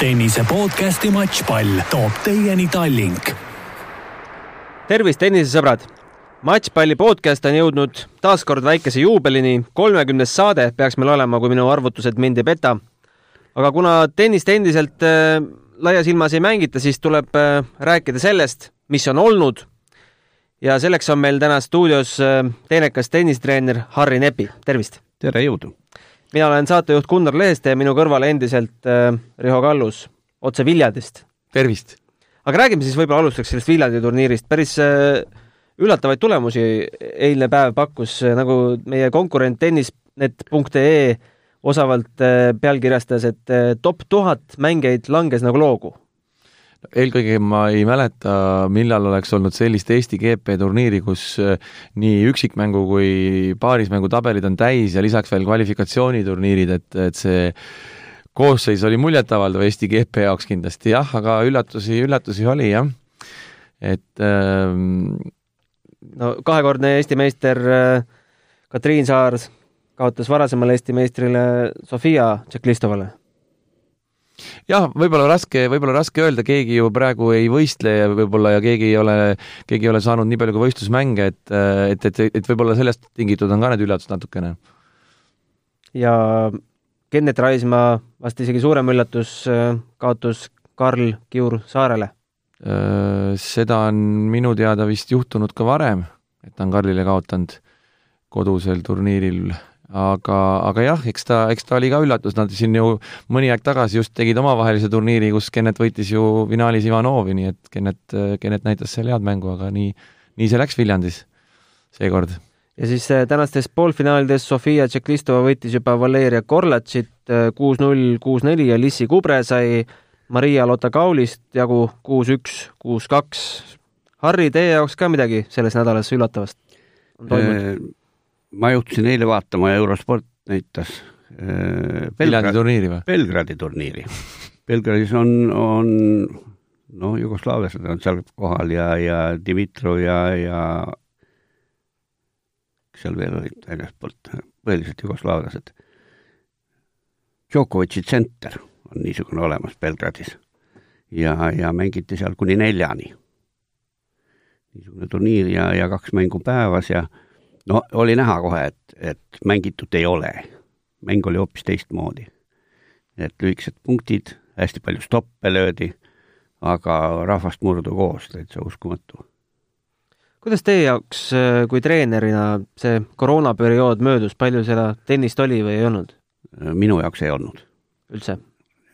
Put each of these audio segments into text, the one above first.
tennise podcasti Matšpall toob teieni Tallink. tervist, tennisesõbrad! matšpalli podcast on jõudnud taas kord väikese juubelini. kolmekümnes saade peaks meil olema, kui minu arvutused mind ei peta. aga kuna tennist endiselt äh, laias ilmas ei mängita, siis tuleb äh, rääkida sellest, mis on olnud. ja selleks on meil täna stuudios äh, teenekas tennistreener Harri Nepi, tervist! tere, jõudu! Mina olen saatejuht Gunnar Leheste ja minu kõrval endiselt äh, Riho Kallus otse Viljandist. tervist! aga räägime siis võib-olla alustuseks sellest Viljandi turniirist. päris äh, üllatavaid tulemusi eilne päev pakkus, äh, nagu meie konkurent tennisnet.ee osavalt äh, pealkirjastas, et äh, top tuhat mängijaid langes nagu loogu eelkõige ma ei mäleta, millal oleks olnud sellist Eesti GP turniiri, kus äh, nii üksikmängu kui paarismängu tabelid on täis ja lisaks veel kvalifikatsiooniturniirid, et, et see koosseis oli muljetavaldav Eesti GP jaoks kindlasti jah, aga üllatusi, üllatusi oli jah. et ähm, no kahekordne Eesti meister äh, Katriin Saar kaotas varasemale Eesti meistrile Sofia Tšeklistovale jah, võib-olla raske, võib-olla raske öelda, keegi ju praegu ei võistle ja võib-olla ja keegi ei ole, keegi ei ole saanud nii palju ka võistlusmänge, et, et, et, et võib-olla sellest tingitud on ka need üllatused natukene. ja Kennet Raismaa vast isegi suurem üllatus, kaotus Karl Kiur Saarele. seda on minu teada vist juhtunud ka varem, et ta on Karlile kaotanud kodusel turniiril aga, aga jah, eks ta, eks ta oli ka üllatus, nad siin ju mõni aeg tagasi just tegid omavahelise turniiri, kus Kennet võitis ju finaalis Ivanovi, nii et Kennet, Kennet näitas seal head mängu, aga nii, nii see läks Viljandis seekord. ja siis äh, tänastes poolfinaalides Sofia Tšeklistova võitis juba Valeria Korlatšit äh, kuus-null, kuus-neli ja Lissi Kubre sai Maria Lotakaulist jagu kuus-üks, kuus-kaks. Harri, teie jaoks ka midagi selles nädalas üllatavast on toimunud? Ma juhtusin eile vaatama Eurosport näitas äh, Viljandi turniiri või? Belgradi turniiri. Belgradis on, on noh, jugoslaavlased on seal kohal ja, ja Dimitrov ja, ja kes seal veel olid väljaspoolt, põhiliselt jugoslaavlased. Djokovic'i tsenter on niisugune olemas Belgradis ja, ja mängiti seal kuni neljani. niisugune turniir ja, ja kaks mängu päevas ja no oli näha kohe, et, et mängitud ei ole. mäng oli hoopis teistmoodi. et lühikesed punktid, hästi palju stoppe löödi, aga rahvast murdu koos, täitsa uskumatu. kuidas teie jaoks kui treenerina see koroonaperiood möödus, palju seda tennist oli või ei olnud? minu jaoks ei olnud. üldse?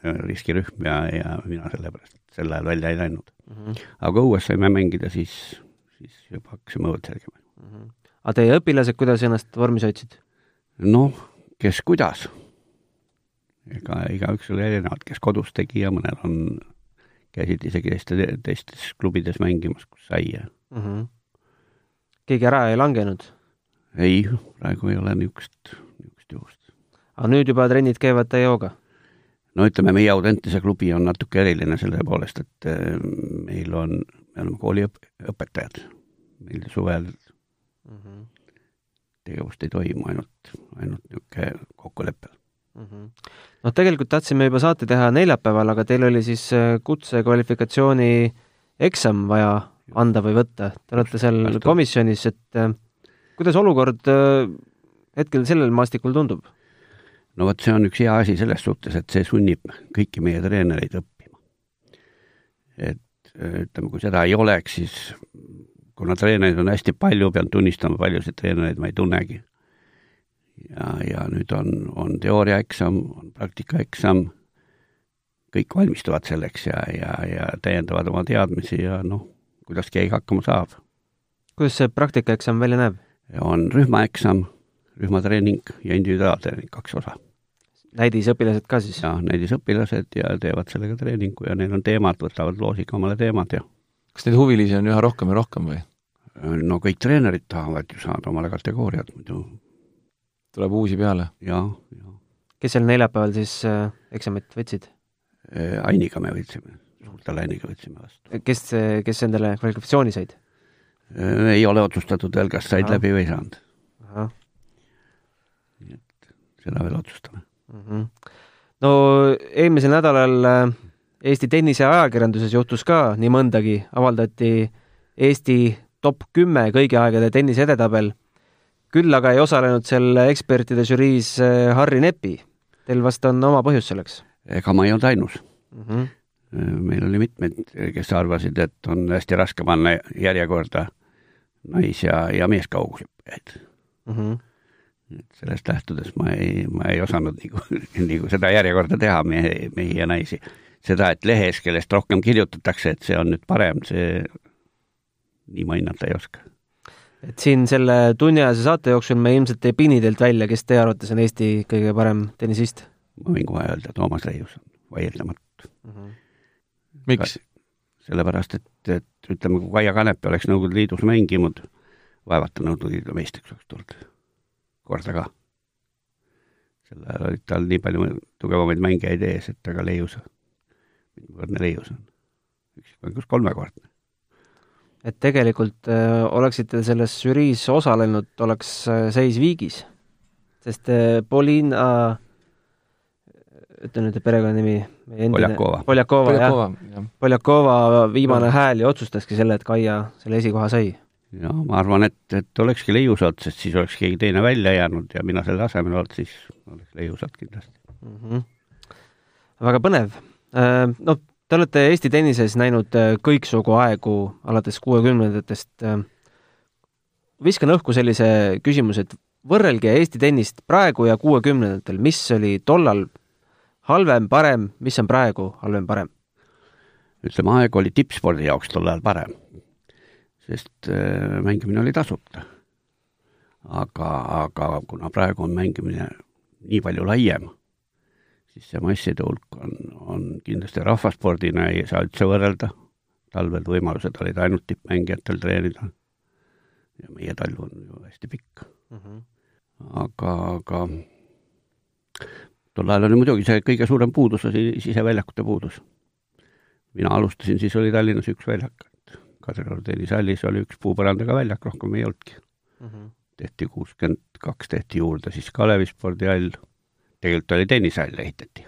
riskirühm ja, ja mina sellepärast sel ajal välja ei läinud mm. -hmm. aga õues saime mängida, siis, siis juba hakkasime õued selgema mm. -hmm aga teie õpilased, kuidas ennast vormis hoidsid? noh, kes kuidas. ega igaüks oli erinevad, kes kodus tegi ja mõnel on, käisid isegi teiste, teistes klubides mängimas, kus sai ja mm. -hmm. keegi ära ei langenud? ei, praegu ei ole niisugust, niisugust juhust. aga nüüd juba trennid käivad täie hooga? no ütleme, meie Audentese klubi on natuke eriline selle poolest, et eh, meil on, me oleme kooliõpetajad. meil suvel mm. -hmm. tegevust ei toimu, ainult, ainult niisugune kokkulepe mm. -hmm. noh, tegelikult tahtsime juba saate teha neljapäeval, aga teil oli siis äh, kutsekvalifikatsiooni eksam vaja anda või võtta. Te olete seal komisjonis, et äh, kuidas olukord äh, hetkel sellel maastikul tundub? no vot, see on üks hea asi selles suhtes, et see sunnib kõiki meie treenereid õppima. et ütleme, kui seda ei oleks, siis kuna treenereid on hästi palju, pean tunnistama, paljusid treenereid ma ei tunnegi. ja, ja nüüd on, on teooriaeksam, on praktikaeksam, kõik valmistuvad selleks ja, ja, ja täiendavad oma teadmisi ja noh, kuidas keegi hakkama saab. kuidas see praktikaeksam välja näeb? on rühmaeksam, rühmatreening ja individuaaltreening, kaks osa. näidisõpilased ka siis? jah, näidisõpilased ja teevad sellega treeningu ja neil on teemad, võtavad loosiga omale teemad ja kas neid huvilisi on üha rohkem ja rohkem või? No kõik treenerid tahavad ju saada omale kategooriat muidu. tuleb uusi peale? jah, jah. kes seal neljapäeval siis äh, eksamit võtsid äh,? Ainiga me võtsime, suurtele Ainiga võtsime vastu. kes, kes endale kvalifikatsiooni said äh,? ei ole otsustatud veel, kas said Aha. läbi või ei saanud. nii et seda veel otsustame mm. -hmm. no eelmisel nädalal äh, Eesti tenniseajakirjanduses juhtus ka nii mõndagi, avaldati Eesti top kümme kõigi aegade tennise edetabel. küll aga ei osalenud seal ekspertide žüriis äh, Harri Nepi. Teil vast on oma põhjus selleks ega ma ei olnud ainus mm? -hmm. meil oli mitmeid, kes arvasid, et on hästi raske panna järjekorda nais- ja, ja meeskaugusõppijaid Mm -hmm. et sellest lähtudes ma ei, ma ei osanud nagu, nagu seda järjekorda teha, mehi, mehi ja naisi. seda, et lehes, kellest rohkem kirjutatakse, et see on nüüd parem, see, nii ma hinnata ei oska. et siin selle tunniajase saate jooksul me ilmselt ei pini teilt välja, kes teie arvates on Eesti kõige parem tennisist ma võin kohe öelda, Toomas Leius on vaieldamatult mm? -hmm. miks? sellepärast, et, et ütleme, kui Kaia Kanepi oleks Nõukogude Liidus mänginud, vaevalt ta Nõukogude Liidu meistriks oleks tulnud, korda ka. sel ajal olid tal nii palju tugevamaid mängijaid ees, et aga leius, mitmekordne leius on. üksikmängus kolmekordne. Et tegelikult äh, oleksite selles žüriis osalenud, oleks äh, seis viigis, sest äh, Polina äh, ütle nüüd perekonnanimi. Poljakova. Poljakova, jah. jah. Poljakova viimane hääl ju otsustaski selle, et Kaia selle esikoha sai. ja ma arvan, et, et olekski leiusalt, sest siis oleks keegi teine välja jäänud ja mina selle asemel olnud, siis oleks leiusalt kindlasti mm. -hmm. väga põnev. No te olete Eesti tennises näinud äh, kõiksugu aegu alates kuuekümnendatest. Äh, viskan õhku sellise küsimuse, et võrrelge Eesti tennist praegu ja kuuekümnendatel, mis oli tollal halvem, parem, mis on praegu halvem, parem? ütleme, aeg oli tippspordi jaoks tol ajal parem, sest äh, mängimine oli tasuta. aga, aga kuna praegu on mängimine nii palju laiem, siis see masside hulk on, on kindlasti rahvaspordina ei saa üldse võrrelda, talvel võimalused olid ainult tippmängijatel treenida ja meie talv on ju hästi pikk mm. -hmm. aga, aga tol ajal oli muidugi see kõige suurem puudus oli siseväljakute puudus. mina alustasin, siis oli Tallinnas üks väljak, et Kadrioru tennisehallis oli üks puupõrandaga väljak, rohkem ei olnudki mm. -hmm. tehti kuuskümmend kaks, tehti juurde siis Kalevi spordihall, tegelikult oli tennishall ehitati.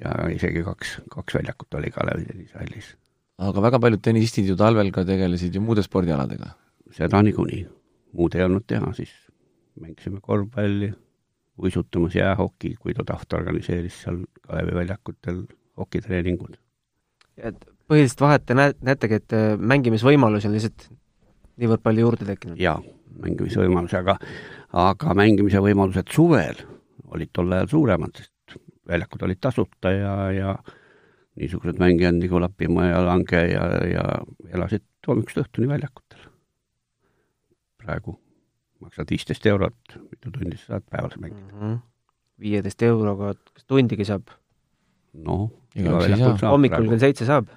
ja isegi kaks, kaks väljakut oli Kalevi tennisehallis. aga väga paljud tennisistid ju talvel ka tegelesid ju muude spordialadega? seda niikuinii, muud ei olnud teha, siis mängisime korvpalli uisutamas jäähoki, kui ta tahta organiseeris seal Kalevi väljakutel hokitreeningud. et põhilist vahet te näe-, näetegi, et äh, mängimisvõimalusi on lihtsalt niivõrd palju juurde tekkinud? jaa, mängimisvõimalusi, aga aga mängimise võimalused suvel olid tol ajal suuremad, sest väljakud olid tasuta ja, ja niisugused mängijad nagu Lapimaa ja Lange ja, ja elasid hommikust õhtuni väljakutel. praegu maksad viisteist eurot, mitu tundi sa saad päevas mängida -hmm.. viieteist euroga, kas tundigi saab? noh, hommikul kell seitse saab?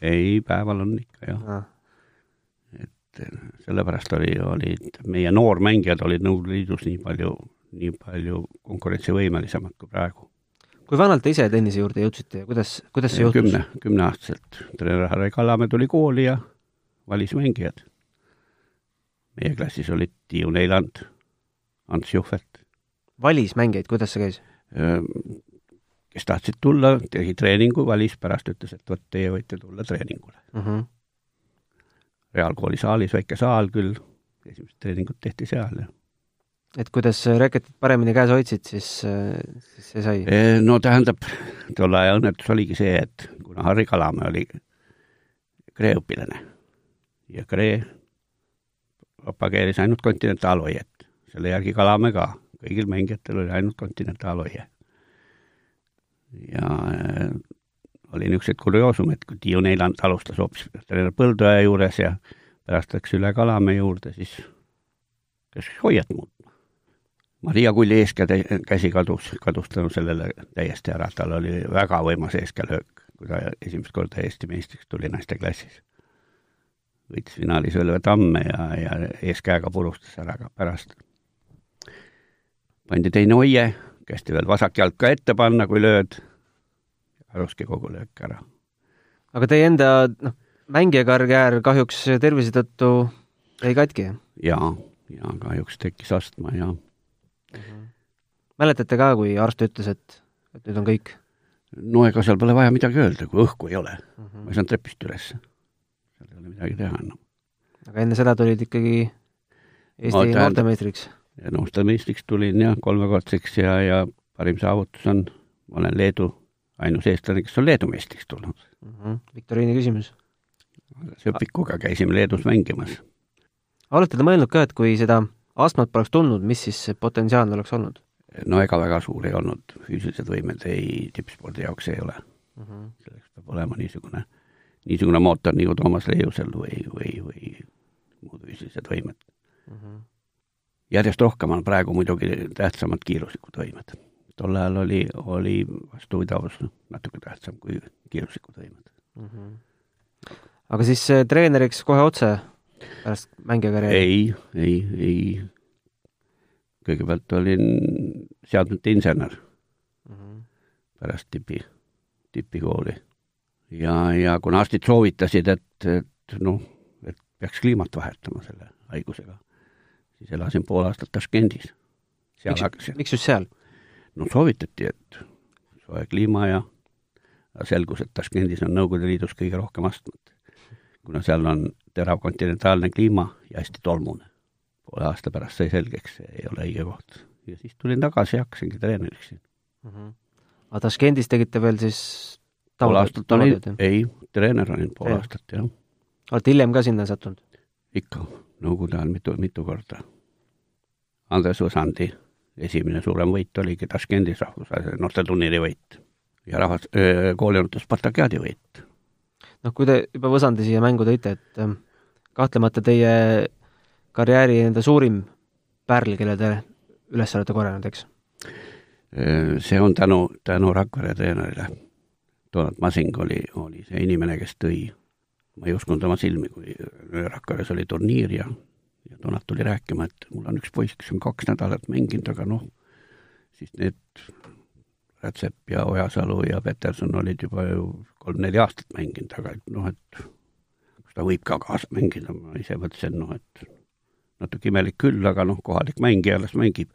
ei, päeval on ikka jah ah.. et eh, sellepärast oli, olid meie noormängijad olid Nõukogude Liidus nii palju, nii palju konkurentsivõimelisemad kui praegu. kui vanalt te ise tennise juurde jõudsite ja kuidas, kuidas see juhtus? kümne, kümneaastaselt. treener Harri Kallamäe tuli kooli ja valis mängijad meie klassis olid Tiiu Neiland, Ants Juhvelt. valis mängijaid, kuidas see käis? kes tahtsid tulla, tegi treeningu, valis, pärast ütles, et vot teie võite tulla treeningule mm. -hmm. reaalkooli saalis, väike saal küll, esimesed treeningud tehti seal ja et kuidas reketit paremini käes hoidsid, siis, siis see sai? no tähendab, tolle aja õnnetus oligi see, et kuna Harri Kalamäe oli Kree õpilane ja Kree propageeris ainult kontinentaalhoiet. selle järgi Kalamäe ka, kõigil mängijatel oli ainult kontinentaalhoie. ja äh, oli niisuguseid kurioosumeid, kui Tiiu Neiland alustas hoopis treener Põldoja juures ja pärast läks üle Kalamäe juurde, siis käis hoiet muutma. Maria Kulli eeskäe käsi kadus, kadus tänu sellele täiesti ära, tal oli väga võimas eeskäelöök, kui ta esimest korda Eesti meistriks tuli naisteklassis võitis finaalis Õlve Tamme ja, ja eeskäega purustas ära ka pärast. pandi teine hoie, kästi veel vasak jalg ka ette panna, kui lööd, kaduski kogu löök ära. aga teie enda, noh, mängijakarjäär kahjuks tervise tõttu jäi katki? jaa, ja kahjuks tekkis astma ja. Mäletate ka, kui arst ütles, et, et nüüd on kõik? no ega seal pole vaja midagi öelda, kui õhku ei ole mm. Mhm. -hmm. ma ei saanud trepist üles. seal ei ole midagi teha enam. aga enne seda tulid ikkagi Eesti No, noortemeistriks. noortemeistriks tulin jah, kolmekordseks ja, ja parim saavutus on, ma olen Leedu ainus eestlane, kes on Leedu meistriks tulnud. viktoriini küsimus. Sõpikuga käisime Leedus mängimas. olete te mõelnud ka, et kui seda astmet poleks tulnud, mis siis see potentsiaal oleks olnud no ega väga suur ei olnud, füüsilised võimed ei, tippspordi jaoks ei ole. mm? -hmm. selleks peab olema niisugune, niisugune mootor nagu Toomas Leiusel või, või, või muud füüsilised võimed. Mm -hmm. järjest rohkem on praegu muidugi tähtsamad kiiruslikud võimed. tol ajal oli, oli vastupidavus natuke tähtsam kui kiiruslikud võimed. Mm -hmm. aga siis äh, treeneriks kohe otse pärast mängijakarjääri? ei, ei, ei. kõigepealt olin seadmete insener mm. -hmm. pärast tipi, tipikooli. ja, ja kuna arstid soovitasid, et, et noh, et peaks kliimat vahetama selle haigusega, siis elasin pool aastat Taškendis. miks, miks just seal? no soovitati, et soe kliima ja selgus, et Taškendis on Nõukogude Liidus kõige rohkem astmet. Kuna seal on terav kontinentaalne kliima ja hästi tolmune. poole aasta pärast sai selgeks, see ei ole õige koht. ja siis tulin tagasi ja hakkasingi treeneriks siin. mm. -hmm. aga Taškendis tegite veel siis pool aastat olin, ei, treener olin pool Jah. aastat, jah. olete hiljem ka sinna sattunud? ikka, Nõukogude ajal mitu, mitu korda. Andres Võsandi esimene suurem võit oligi Taškendis rahvusvahelise noorteturniiri võit ja rahvas, koolijuhatus Spartakiaadi võit. Noh, kui te juba Võsandi siia mängu tõite, et ähm, kahtlemata teie karjääri enda suurim pärl, kelle te üles olete korjanud, eks? see on tänu, tänu Rakvere treenerile. Donat Masing oli, oli see inimene, kes tõi, ma ei uskunud oma silmi, kui Rakveres oli turniir ja, ja Donat tuli rääkima, et mul on üks poiss, kes on kaks nädalat mänginud, aga noh, siis need Rätsep ja Ojasalu ja Peterson olid juba ju kolm-neli aastat mänginud, aga et noh, et kas ta võib ka kaasa mängida, ma ise mõtlesin, noh, et natuke imelik küll, aga noh, kohalik mängija alles mängib.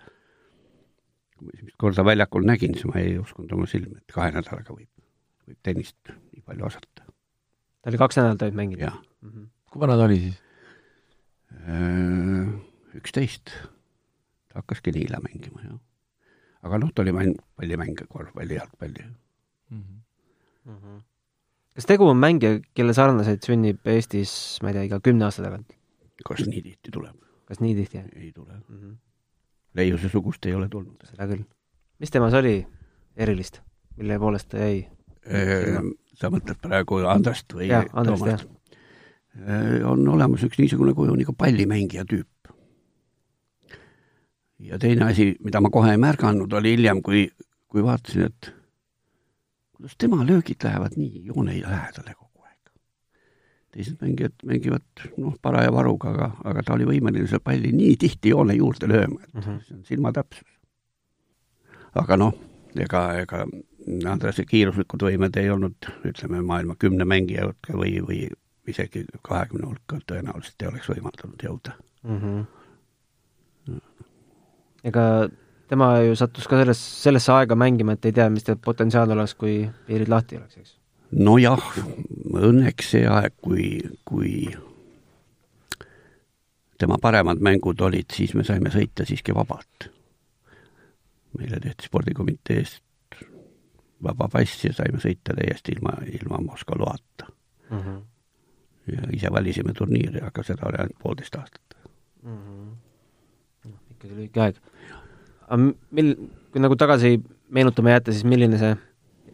kui ma esimest korda väljakul nägin, siis ma ei uskunud oma silmi, et kahe nädalaga võib, võib tennist nii palju osata. ta oli kaks nädalat ainult mänginud? jah, mm -hmm. kui vana ta oli siis? üksteist. ta hakkaski niile mängima, jah. aga noh, ta oli mäng, pallimänge, korvpalli, jalgpalli. Mm -hmm. Mm -hmm. Kas tegu on mängija, kelle sarnaseid sünnib Eestis, ma ei tea, iga kümne aasta tagant? kas nii tihti tuleb? kas nii tihti? ei tule mm. -hmm. Leiuse sugust ei ole tulnud. seda küll. mis temas oli erilist, mille poolest ta jäi? sa mõtled praegu Andrest või Jah, Andrest, Toomast? on olemas üks niisugune kuju nagu pallimängija tüüp. ja teine asi, mida ma kohe ei märganud, oli hiljem, kui, kui vaatasin, et kuidas tema löögid lähevad nii joone lähedale kogu aeg. teised mängijad mängivad noh, paraja varuga, aga, aga ta oli võimeline selle palli nii tihti joone juurde lööma, et mm -hmm. see on silmatäpsus. aga noh, ega, ega Andrese kiiruslikud võimed ei olnud, ütleme, maailma kümne mängija hulka või, või isegi kahekümne hulka tõenäoliselt ei oleks võimaldanud jõuda. mm. -hmm. ega tema ju sattus ka selles, sellesse aega mängima, et ei tea, mis ta potentsiaal oleks, kui piirid lahti oleks, eks? nojah, õnneks see aeg, kui, kui tema paremad mängud olid, siis me saime sõita siiski vabalt. meile tehti spordikomiteest vaba pass ja saime sõita täiesti ilma, ilma Moskva loata mm. -hmm. ja ise valisime turniiri, aga seda oli ainult poolteist aastat. mm. -hmm. ikkagi lühike aeg. Aga mil-, kui nagu tagasi meenutama jääte, siis milline see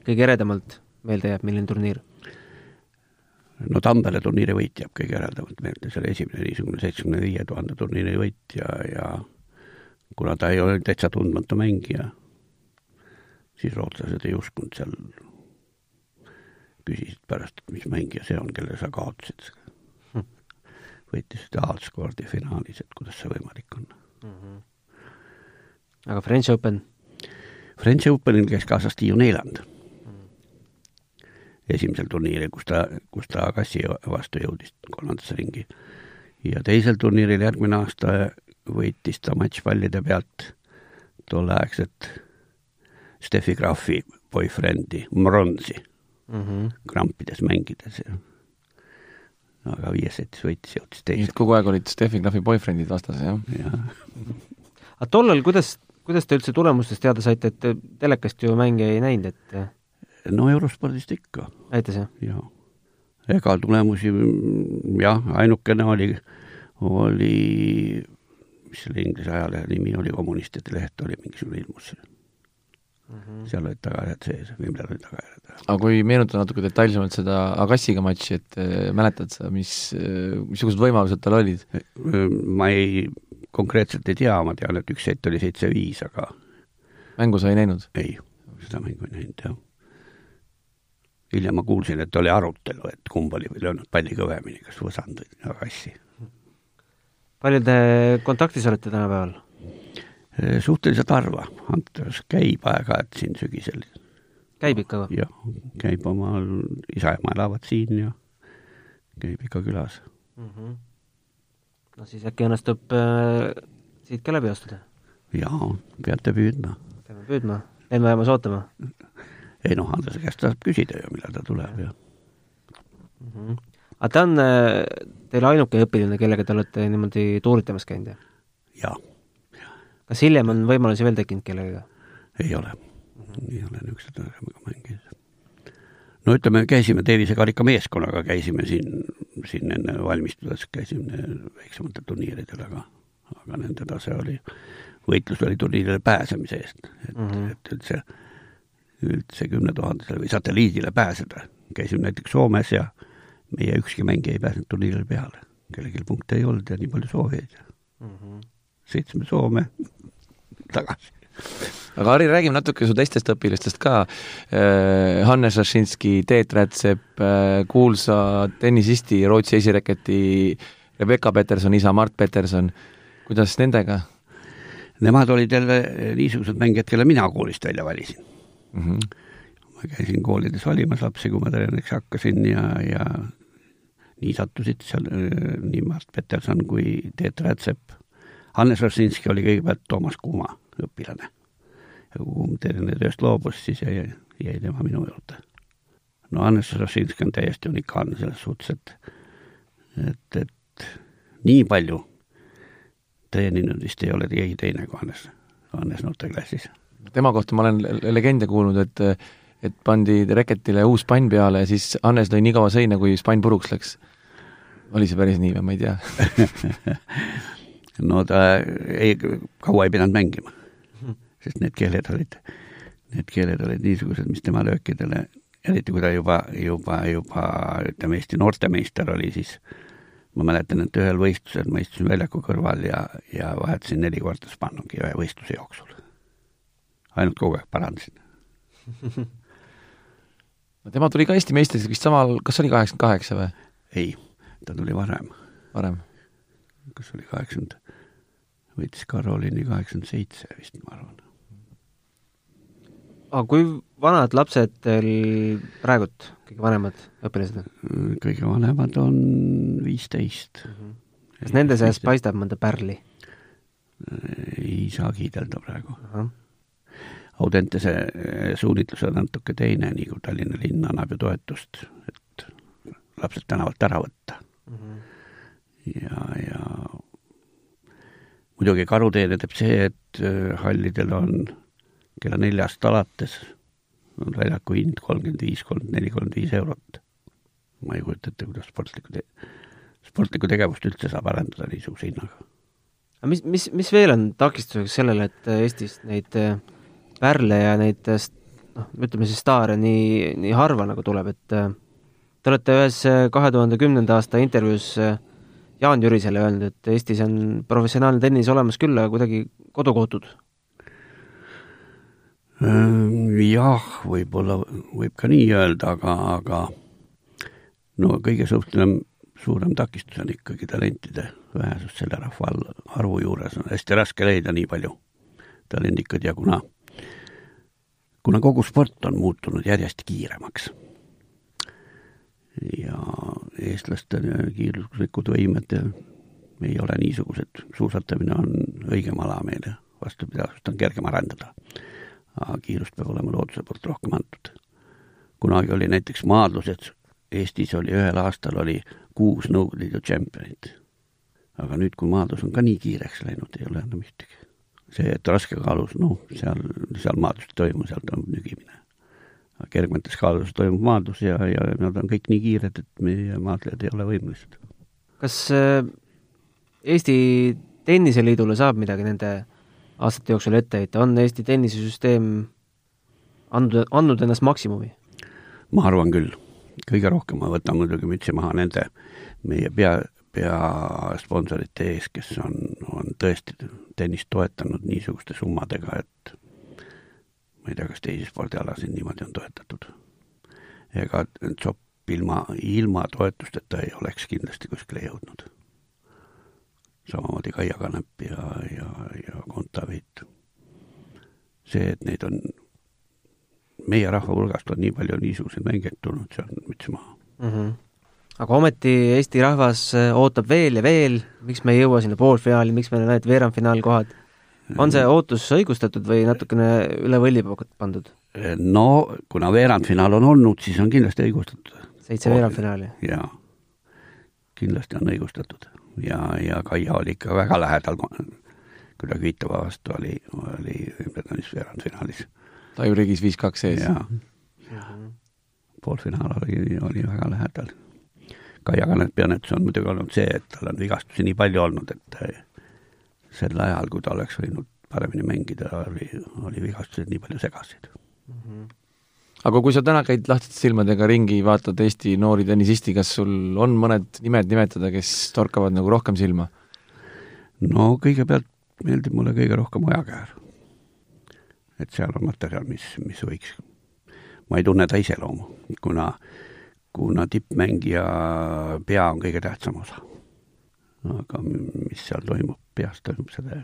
kõige eredamalt meelde jääb, milline turniir? no Tampere turniiri võit jääb kõige eredamalt meelde, see oli esimene niisugune seitsmekümne viie tuhande turniiri võit ja, ja kuna ta ei ole täitsa tundmatu mängija, siis rootslased ei uskunud seal, küsisid pärast, et mis mängija see on, kelle sa kaotasid hm.. võitis Aalskordi finaalis, et kuidas see võimalik on mm. -hmm. Aga French Open? French Openil käis kaasas Tiiu Neiland mm. esimesel turniiril, kus ta, kus ta Agassi vastu jõudis kolmandasse ringi. ja teisel turniiril järgmine aasta võitis ta matšpallide pealt tolleaegset Steffi Grafi boyfriend'i Mronsi mm -hmm. krampides mängides aga viies setis võitis, jõudis teise kogu aeg olid Steffi Graffi boyfriend'id vastas, jah? ja aga tollal, kuidas, kuidas te üldse tulemustest teada saite, et te telekast ju mänge ei näinud, et no eurospordist ikka, näitas jah? ja ega tulemusi mm, jah, ainukene oli, oli, mis selle Inglise ajalehe nimi oli, kommunistide leht oli mingisugune ilmus Mm -hmm. seal olid tagajärjed sees, Wimbledoni tagajärjed. aga kui meenutada natuke detailsemalt seda Agassiga matši, et äh, mäletad sa, mis, missugused võimalused tal olid? ma ei, konkreetselt ei tea, ma tean, et üks sett oli seitse-viis, aga mängu sa ei näinud? ei, seda mängu ei näinud, jah. hiljem ma kuulsin, et oli arutelu, et kumb oli löönud palli kõvemini, kas Võsand või Agassi. palju te kontaktis olete tänapäeval? Suhteliselt harva, Andres käib aeg-ajalt siin sügisel käib ikka või? ja käib omal, isa-ema elavad siin ja käib ikka külas. mm. -hmm. no siis äkki õnnestub äh, siit ka läbi astuda? jaa, peate püüdma. peame püüdma, jäime jäämas ootama ei noh, Andrese käest saab küsida ju, millal ta tuleb ja mm. -hmm. aga ta on äh, teil ainuke õpilane, kellega te olete niimoodi tuuritamas käinud, jah? jaa, kas hiljem on võimalusi veel tekkinud kellegagi? ei ole mm, -hmm. ei ole niisuguse tasemega mängijaid. no ütleme, käisime tervisekarika meeskonnaga, käisime siin, siin enne valmistudes, käisime väiksematel turniiridel, aga, aga nende tase oli, võitlus oli turniirile pääsemise eest, et mm, -hmm. et üldse, üldse kümnetuhandesele või satelliidile pääseda. käisime näiteks Soomes ja meie ükski mängija ei pääsenud turniirile peale, kellelgi punkte ei olnud ja nii palju soovijaid mm. -hmm. Sõitsime Soome tagasi aga Harri, räägime natuke su teistest õpilastest ka. Hannes Rašinski, Teet Rätsep, kuulsa tennisisti, Rootsi esireketi Rebecca Peterson isa Mart Peterson, kuidas nendega? Nemad olid jälle niisugused mängijad, kelle mina koolist välja valisin mm. -hmm. ma käisin koolides valimas lapsi, kui ma treeneriks hakkasin ja, ja nii sattusid seal nii Mart Peterson kui Teet Rätsep. Hannes Rašinski oli kõigepealt Toomas Kuuma õpilane. ja kui treeneri tööst loobus, siis jäi, jäi tema minu juurde. no Hannes Rašinski on täiesti unikaalne selles suhtes, et, et, et nii palju treeninud vist ei ole keegi teine kui Hannes, Hannes noorteklassis. tema kohta ma olen legende kuulnud, et et pandi reketile uus spann peale ja siis Hannes lõi nii kaua seina, kui spann puruks läks. oli see päris nii või ma ei tea no ta ei, kaua ei pidanud mängima, sest need keeled olid, need keeled olid niisugused, mis tema löökidele, eriti kui ta juba, juba, juba ütleme, Eesti noortemeister oli, siis ma mäletan, et ühel võistlusel ma istusin väljaku kõrval ja, ja vahetasin neli korda spannugi ühe võistluse jooksul. ainult kogu aeg parandasin no tema tuli ka Eesti meistriks vist samal, kas oli kaheksakümmend kaheksa või? ei, ta tuli varem. varem? kas oli kaheksakümmend, võitis Karoliini kaheksakümmend seitse vist, ma arvan. aga kui vanad lapsed teil praegult, kõige vanemad õpilased on? kõige vanemad on viisteist mm. -hmm. kas nende seas paistab mõnda pärli? ei saa kiidelda praegu uh. -huh Audentese suunitlus on natuke teine, nii kui Tallinna linn annab ju toetust, et lapsed tänavalt ära võtta mm. -hmm. ja, ja muidugi karuteene teeb see, et hallidel on kella neljast alates on väljaku hind kolmkümmend viis, kolmkümmend neli, kolmkümmend viis eurot. ma ei kujuta ette, kuidas sportlikku te-, sportlikku tegevust üldse saab arendada niisuguse hinnaga. aga mis, mis, mis veel on takistuseks sellele, et Eestis neid äh, pärle ja neid noh, ütleme siis staare nii, nii harva nagu tuleb, et te olete ühes kahe tuhande kümnenda aasta intervjuus äh, Jaan Jürisele öelnud, et Eestis on professionaalne tennis olemas küll, aga kuidagi kodukohtud. Jah, võib-olla võib ka nii öelda, aga, aga no kõige suhtlem, suurem takistus on ikkagi talentide vähesus selle rahva arvu juures, on hästi raske leida nii palju talendikaid ja kuna kuna kogu sport on muutunud järjest kiiremaks ja eestlaste kiiruslikud võimed ei ole niisugused, suusatamine on õigem ala meile, vastupidi, on kergem arendada. aga kiirust peab olema looduse poolt rohkem antud. kunagi oli näiteks maadlused, Eestis oli ühel aastal oli kuus Nõukogude Liidu tšempionit. aga nüüd, kui maadlus on ka nii kiireks läinud, ei ole enam ühtegi. see, et raskekaalus, noh, seal, seal maadlust ei toimu, seal toimub nügimine. Kergemates kaaludes toimub maadlus ja, ja nad on kõik nii kiired, et meie maadlejad ei ole võimelised. kas äh, Eesti Tenniseliidule saab midagi nende aastate jooksul ette heita, on Eesti tennisesüsteem andnud, andnud ennast maksimumi? ma arvan küll. kõige rohkem ma võtan muidugi mütsi maha nende meie pea, peasponsorite ees, kes on, on tõesti tennist toetanud niisuguste summadega, et ma ei tea, kas teisi spordialasid niimoodi on toetatud. ega Zopp ilma, ilma toetusteta ei oleks kindlasti kuskile jõudnud samamoodi Kaia Kanep ja, ja, ja Kontaveit. see, et neid on, meie rahva hulgast on nii palju niisuguseid mängijaid tulnud, see on müts maha mm. -hmm. aga ometi Eesti rahvas äh, ootab veel ja veel, miks me ei jõua sinna poolfinaali, miks meil on ainult veerandfinaalkohad? On see ootus õigustatud või natukene üle võlli pandud? no kuna veerandfinaal on olnud, siis on kindlasti õigustatud. seitse veerandfinaali? jaa, kindlasti on õigustatud ja, ja Kaia oli ikka väga lähedal, kui ta Kvitova vastu oli, oli Wimbledonis veerandfinaalis. Taivo Rigis viis-kaks sees. jaa poolfinaal oli, oli väga lähedal. Kaia Kanepi õnnetus on muidugi olnud see, et tal on vigastusi nii palju olnud, et sel ajal, kui ta oleks võinud paremini mängida, oli, oli vigastused nii palju segaseid mm. -hmm aga kui sa täna käid lahtiste silmadega ringi, vaatad Eesti noori tennisisti, kas sul on mõned nimed nimetada, kes torkavad nagu rohkem silma? no kõigepealt meeldib mulle kõige rohkem Ojakäär. et seal on materjal, mis, mis võiks, ma ei tunne ta iseloomu, kuna, kuna tippmängija pea on kõige tähtsam osa. Aga mis seal toimub, peas toimub, seda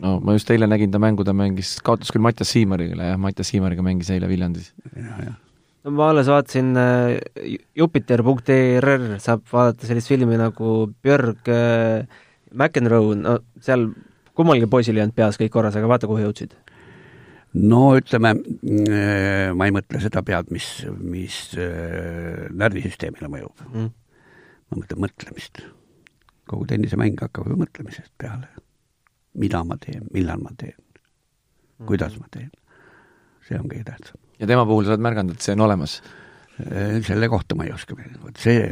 no ma just eile nägin ta mängu, ta mängis, kaotas küll Mattias Siimariga, jah, Mattias Siimariga mängis eile Viljandis. no ma alles vaatasin äh, Jupiter.err saab vaadata sellist filmi nagu Björg äh, McEnroe, no seal kummalgi poisil ei olnud peas kõik korras, aga vaata, kuhu jõudsid. no ütleme, äh, ma ei mõtle seda pead, mis, mis äh, närvisüsteemile mõjub mm.. ma mõtlen mõtlemist. Kogu tennisemäng hakkab ju mõtlemisest peale mida ma teen, millal ma teen, kuidas ma teen. see on kõige tähtsam. ja tema puhul sa oled märganud, et see on olemas? Äh, selle kohta ma ei oska vot see,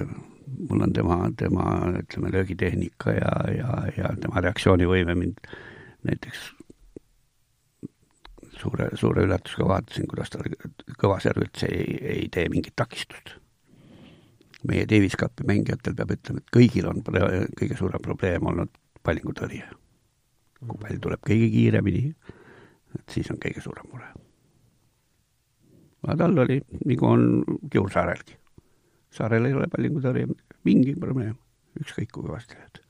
mul on tema, tema ütleme, löögitehnika ja, ja, ja tema reaktsioonivõime mind näiteks suure, suure üllatusega vaatasin, kuidas tal kõvaserv üldse ei, ei tee mingit takistust. Meie Davis Cupi mängijatel peab ütlema, et kõigil on kõige suurem probleem olnud pallingutõrje kui pall tuleb kõige kiiremini, et siis on kõige suurem mure. aga tal oli, nagu on Kiursaarelgi. saarel ei ole pallingutõrje mingi probleem, ükskõik kui kõvasti lööd.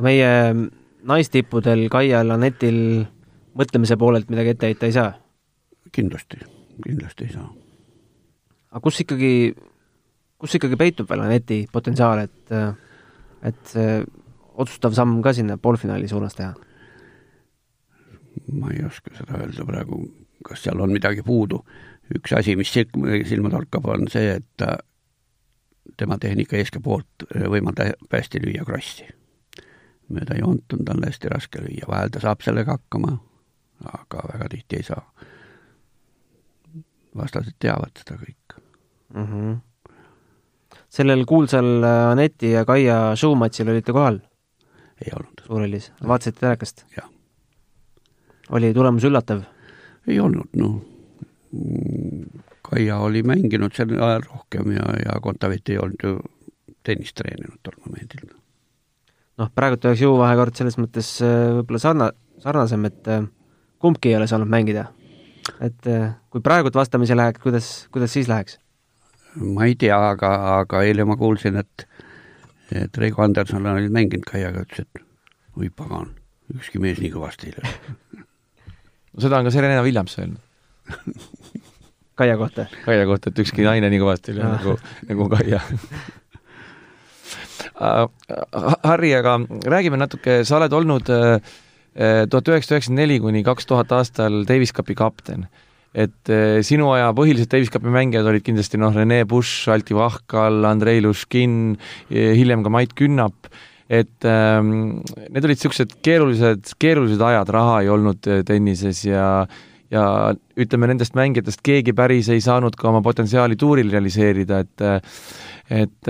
meie naistippudel, Kaial, Anetil mõtlemise poolelt midagi ette heita ei saa? kindlasti, kindlasti ei saa. aga kus ikkagi, kus ikkagi peitub veel Aneti potentsiaal, et, et otsustav samm ka sinna poolfinaali suunas teha? ma ei oska seda öelda praegu, kas seal on midagi puudu. üks asi, mis silma torkab, on see, et ta, tema tehnika eeskõi poolt võimaldab hästi lüüa krossi. mööda joont on tal hästi raske lüüa, vahel ta saab sellega hakkama, aga väga tihti ei saa. vastased teavad seda kõik mm. -hmm. Sellel kuulsal Aneti ja Kaia showmatšil olite kohal? ei olnud. Suurhallis, vaatasite telekast? jah. oli tulemus üllatav? ei olnud, noh. Kaia oli mänginud sel ajal rohkem ja, ja Kontaveit ei olnud ju tennist treeninud tol momendil. noh, praegult oleks jõuvahekord selles mõttes äh, võib-olla sarna-, sarnasem, et äh, kumbki ei ole saanud mängida. et äh, kui praegult vastamisi läheks, kuidas, kuidas siis läheks? Ma ei tea, aga, aga eile ma kuulsin, et et Reigo Anderson oli mänginud Kaiaga, ütles, et oi pagan, ükski mees nii kõvasti ei löö. no seda on ka Serena Williams öelnud Kaia kohta? Kaia kohta, et ükski naine nii kõvasti ei löö nagu, nagu Kaia Harri, aga räägime natuke, sa oled olnud äh, tuhat üheksasada üheksakümmend neli kuni kaks tuhat aastal Davis Cupi kapten. Et eh, sinu aja põhilised Davis Cupi mängijad olid kindlasti noh, Rene Bush, Alti Vahkal, Andrei Luškin, hiljem ka Mait Künnap, et ähm, need olid niisugused keerulised, keerulised ajad, raha ei olnud eh, tennises ja ja ütleme, nendest mängijatest keegi päris ei saanud ka oma potentsiaali tuuril realiseerida, et et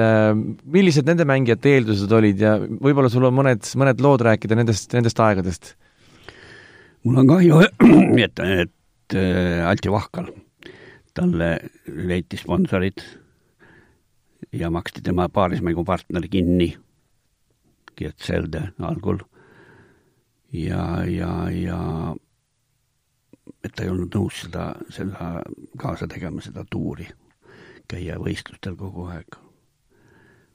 millised nende mängijate eeldused olid ja võib-olla sul on mõned, mõned lood rääkida nendest, nendest aegadest? mul on kahju, et, et äh, Alti Vahkal, talle leiti sponsorid ja maksti tema paarismängupartner kinni, Gert Selde algul. ja, ja, ja et ta ei olnud nõus seda, seda kaasa tegema, seda tuuri, käia võistlustel kogu aeg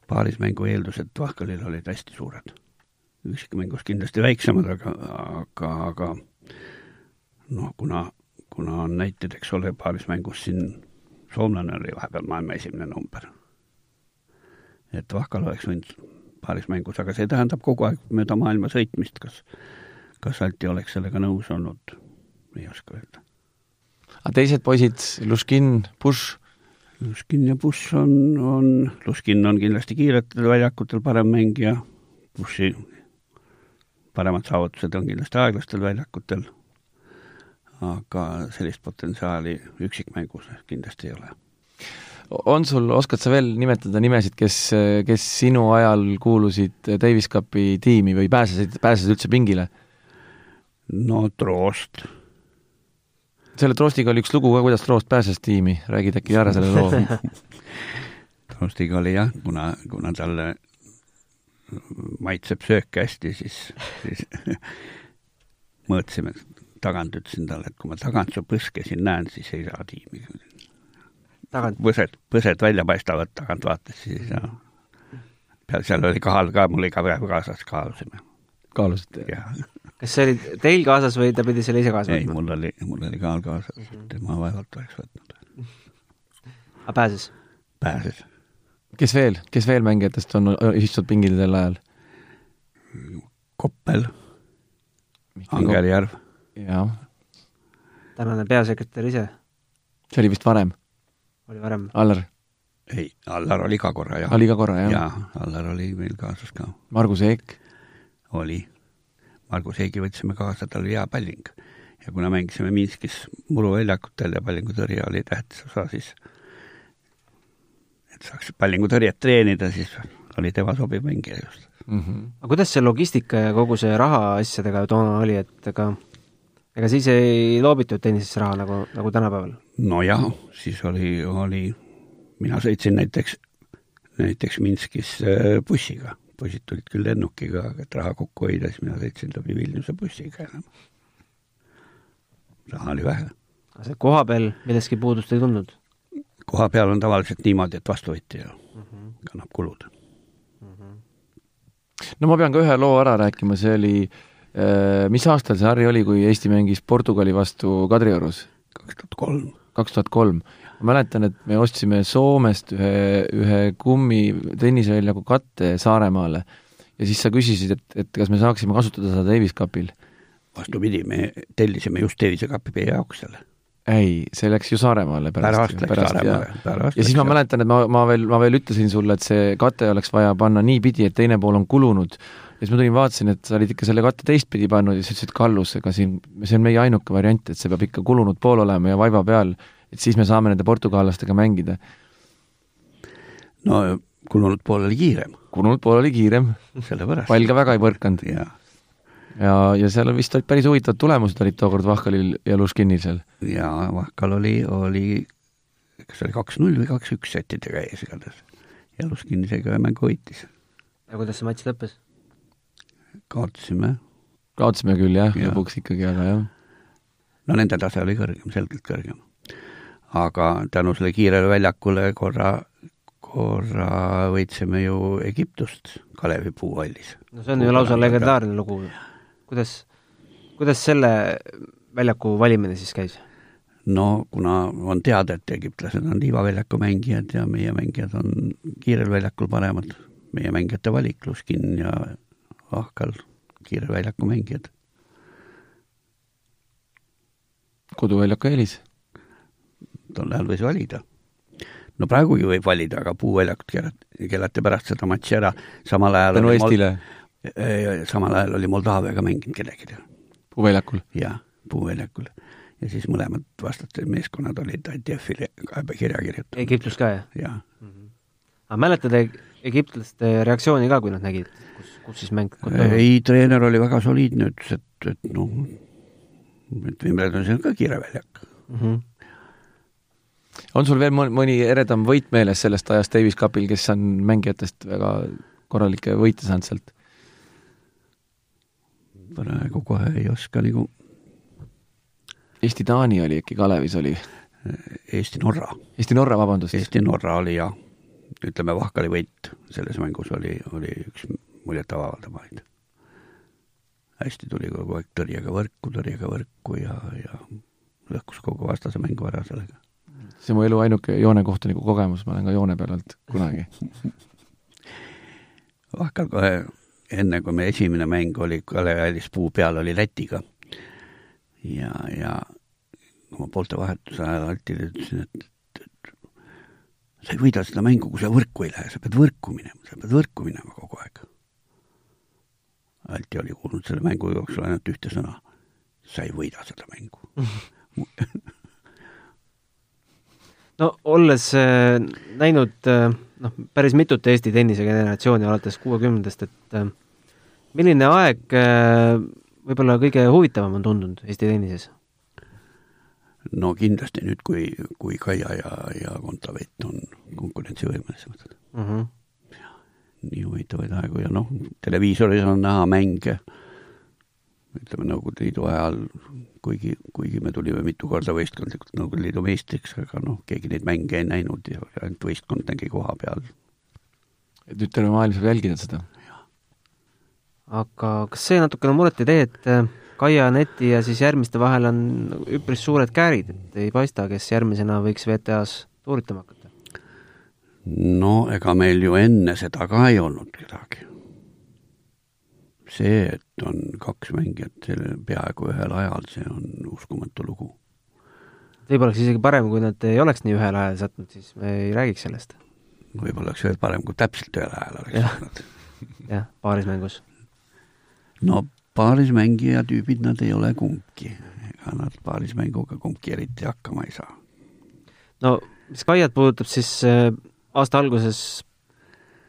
paarismängu eeldused Vahkalil olid hästi suured. üksikmängus kindlasti väiksemad, aga, aga, aga noh, kuna, kuna on näited, eks ole, paarismängus siin soomlane oli vahepeal maailma esimene number. et Vahkal oleks võinud paarismängus, aga see tähendab kogu aeg mööda maailma sõitmist, kas, kas Alti oleks sellega nõus olnud, ei oska öelda. aga teised poisid, Luškin, Bush Luskin ja Bush on, on, Luskin on kindlasti kiiretel väljakutel parem mängija, Bushi paremad saavutused on kindlasti aeglastel väljakutel, aga sellist potentsiaali üksikmängus kindlasti ei ole. on sul, oskad sa veel nimetada nimesid, kes, kes sinu ajal kuulusid Davis Cupi tiimi või pääsesid, pääsesid üldse pingile? no Troost selle Troostiga oli üks lugu ka, kuidas Troost pääses tiimi, räägid äkki ära selle loo Troostiga oli jah, kuna, kuna talle maitseb söök hästi, siis, siis mõõtsime tagant, ütlesin talle, et kui ma tagant su põske siin näen, siis ei saa tiimi. põsed, põsed välja paistavad tagant vaates, siis ei saa. peal seal oli kaal ka, mul iga päev kaasas kaalusime. kaalusite? kas see oli teil kaasas või ta pidi selle ise kaasa võtma? ei, mul oli, mul oli ka kaasas mm, -hmm. tema vaevalt oleks võtnud. aga pääses? pääses. kes veel, kes veel mängijatest on istunud pingil sel ajal? Koppel, Angerjärv. Jah. tänane peasekretär ise. see oli vist varem? oli varem? Allar? ei, Allar oli ka korra, jah. oli ka korra, jah? jaa, Allar oli meil kaasas ka. Margus Eek? oli Margus Eegi võtsime kaasa, tal oli hea palling. ja kuna mängisime Minskis muruväljakutel ja pallingutõrje oli tähtis osa, siis et saaks pallingutõrjet treenida, siis oli tema sobiv mängija just mm. -hmm. aga kuidas see logistika ja kogu see rahaasjadega toona oli, et ega ega siis ei loobitud tennisesse raha nagu, nagu tänapäeval? nojah, siis oli, oli, mina sõitsin näiteks, näiteks Minskis äh, bussiga poisid tulid küll lennukiga, aga et raha kokku hoida, siis mina sõitsin läbi Vilniuse bussiga enam. raha oli vähe. aga see koha peal millestki puudust ei tundnud? koha peal on tavaliselt niimoodi, et vastuvõtja mm -hmm. kannab kulud mm. -hmm. no ma pean ka ühe loo ära rääkima, see oli äh, mis aastal see Harri oli, kui Eesti mängis Portugali vastu Kadriorus? kaks tuhat kolm. kaks tuhat kolm ma mäletan, et me ostsime Soomest ühe, ühe kummi tenniseväljaku katte Saaremaale ja siis sa küsisid, et, et kas me saaksime kasutada seda Davis Cupil. vastupidi, me tellisime just Davis Cupi meie jaoks selle. ei, see läks ju Saaremaale pärast. pärast läks Saaremaale. ja siis ma mäletan, et ma, ma veel, ma veel ütlesin sulle, et see kate oleks vaja panna niipidi, et teine pool on kulunud ja siis ma tulin, vaatasin, et sa olid ikka selle katte teistpidi pannud ja siis ütlesid, Kallus, ega siin, see on meie ainuke variant, et see peab ikka kulunud pool olema ja vaiba peal et siis me saame nende portugallastega mängida. no kulunud pool oli kiirem. kulunud pool oli kiirem. pall ka väga ei põrkanud. ja, ja, ja seal vist olid päris huvitavad tulemused olid tookord Vahkalil ja Luškinil seal. jaa, Vahkal oli, oli, kas oli kaks-null või kaks-üks settidega ees igatahes. ja Luškin isegi ühe mängu võitis. ja kuidas see matš lõppes? Kaotasime. kaotasime küll jah ja., lõpuks ikkagi, aga jah. no nende tase oli kõrgem, selgelt kõrgem aga tänu sellele kiirele väljakule korra, korra võitsime ju Egiptust Kalevi puuhallis. no see on ju lausa legendaarne lugu. kuidas, kuidas selle väljaku valimine siis käis? no kuna on teada, et egiptlased on liivaväljaku mängijad ja meie mängijad on kiirel väljakul paremad, meie mängijate valik, Luskin ja Ahkal kiirväljaku mängijad. koduväljaku eelis? tol ajal võis valida. no praegugi võib valida, aga puuväljakut keelati, keelati pärast seda matši ära, samal ajal tänu Eestile Mol...? samal ajal oli Moldaaviaga mänginud kellelgi. puuväljakul? jah, puuväljakul. ja siis mõlemad vastased meeskonnad olid Antjefile kaebekirja kirjutanud. Egiptus ka, jah? jah mm -hmm aga mäletad egiptlaste reaktsiooni ka, kui nad nägid, kus, kus siis mäng ei, treener oli väga soliidne, ütles, et, et noh, et Wimbledonis on ka kiire väljak mm. -hmm. on sul veel mõni eredam võit meeles sellest ajast Davis Cupil, kes on mängijatest väga korralikke võite saanud sealt? praegu kohe ei oska nagu Eesti-Taani oli äkki Kalevis oli? Eesti-Norra. Eesti-Norra, vabandust. Eesti-Norra oli jah, ütleme Vahkali võit selles mängus oli, oli üks muljetavaldavaid hästi tuli kogu aeg tõrjega võrku, tõrjega võrku ja, ja lõhkus kogu vastase mängu ära sellega. see on mu elu ainuke joonekohtuniku kogemus, ma olen ka joone peal olnud kunagi. Vahkal kohe enne, kui meie esimene mäng oli, Kalev Allis puu peal oli Lätiga. Ja, ja oma poolte vahetuse ajal Altile ütlesin, et sa ei võida seda mängu, kui sa võrku ei lähe, sa pead võrku minema, sa pead võrku minema kogu aeg Alti oli kuulnud selle mängu jooksul ainult ühte sõna. sa ei võida seda mängu no olles äh, näinud äh, noh, päris mitut Eesti tennisegeneratsiooni alates kuuekümnendast, et äh, milline aeg äh, võib-olla kõige huvitavam on tundunud Eesti tennises? No kindlasti nüüd, kui, kui Kaia ja, ja Kontaveit on konkurentsivõimelisemad mm. -hmm nii huvitavaid aegu ja noh, televiisoris on näha mänge, ütleme Nõukogude Liidu ajal, kuigi, kuigi me tulime mitu korda võistkondlikult Nõukogude Liidu meistriks, aga noh, keegi neid mänge ei näinud ja ainult võistkond nägi koha peal. et nüüd terve maailm saab jälgida seda? aga kas see natukene muret ei tee, et Kaia Neti ja siis järgmiste vahel on üpris suured käärid, et ei paista, kes järgmisena võiks WTA-s tuuritama hakata? no ega meil ju enne seda ka ei olnud kedagi. see, et on kaks mängijat selle peaaegu ühel ajal, see on uskumatu lugu. võib-olla oleks isegi parem, kui nad ei oleks nii ühel ajal sattunud, siis me ei räägiks sellest. võib-olla oleks veel parem, kui täpselt ühel ajal oleks sattunud. jah, paarismängus. no paarismängija tüübid nad ei ole kumbki, ega nad paarismänguga kumbki eriti hakkama ei saa. no mis Kaiat puudutab, siis äh, aasta alguses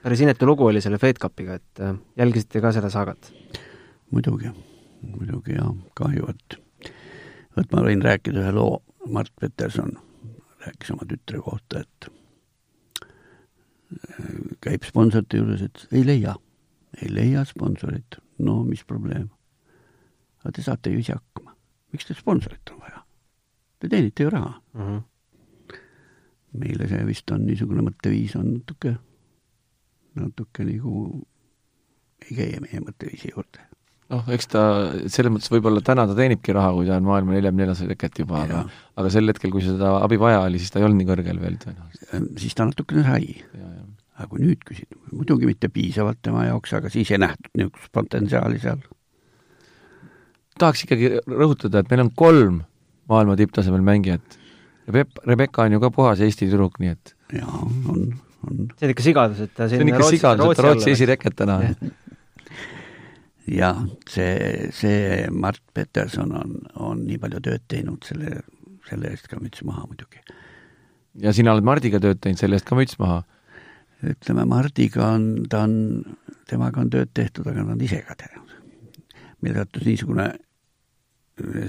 päris inetu lugu oli selle Fed Cupiga, et äh, jälgisite ka seda saagat? muidugi, muidugi jaa, kahju, et vot ma võin rääkida ühe loo, Mart Peterson rääkis oma tütre kohta, et äh, käib sponsorite juures, et ei leia, ei leia sponsorit, no mis probleem? Aga te saate ju ise hakkama, miks teil sponsorit on vaja? Te teenite ju raha mm. -hmm meile see vist on niisugune mõtteviis on natuke, natuke nagu ei käi meie mõtteviisi juurde. noh, eks ta selles mõttes võib-olla täna ta teenibki raha, kui ta on maailma neljakümne neljas reket juba, aga aga sel hetkel, kui seda abi vaja oli, siis ta ei olnud nii kõrgel veel tõenäoliselt. Siis ta natukene sai. aga kui nüüd küsid, muidugi mitte piisavalt tema jaoks, aga siis ei nähtud niisugust potentsiaali seal. Tahaks ikkagi rõhutada, et meil on kolm maailma tipptasemel mängijat Rebe-, Rebecca on ju ka puhas Eesti tüdruk, nii et jaa, on, on. see on ikka sigadus, et ta see on ikka Rootsi, sigadus, et ta Rootsi esireket täna on. jah, see, see Mart Peterson on, on nii palju tööd teinud, selle, selle eest ka müts maha muidugi. ja sina oled Mardiga tööd teinud, selle eest ka müts maha? ütleme, Mardiga on, ta on, temaga on tööd tehtud, aga ta on ise ka teinud. meil sattus niisugune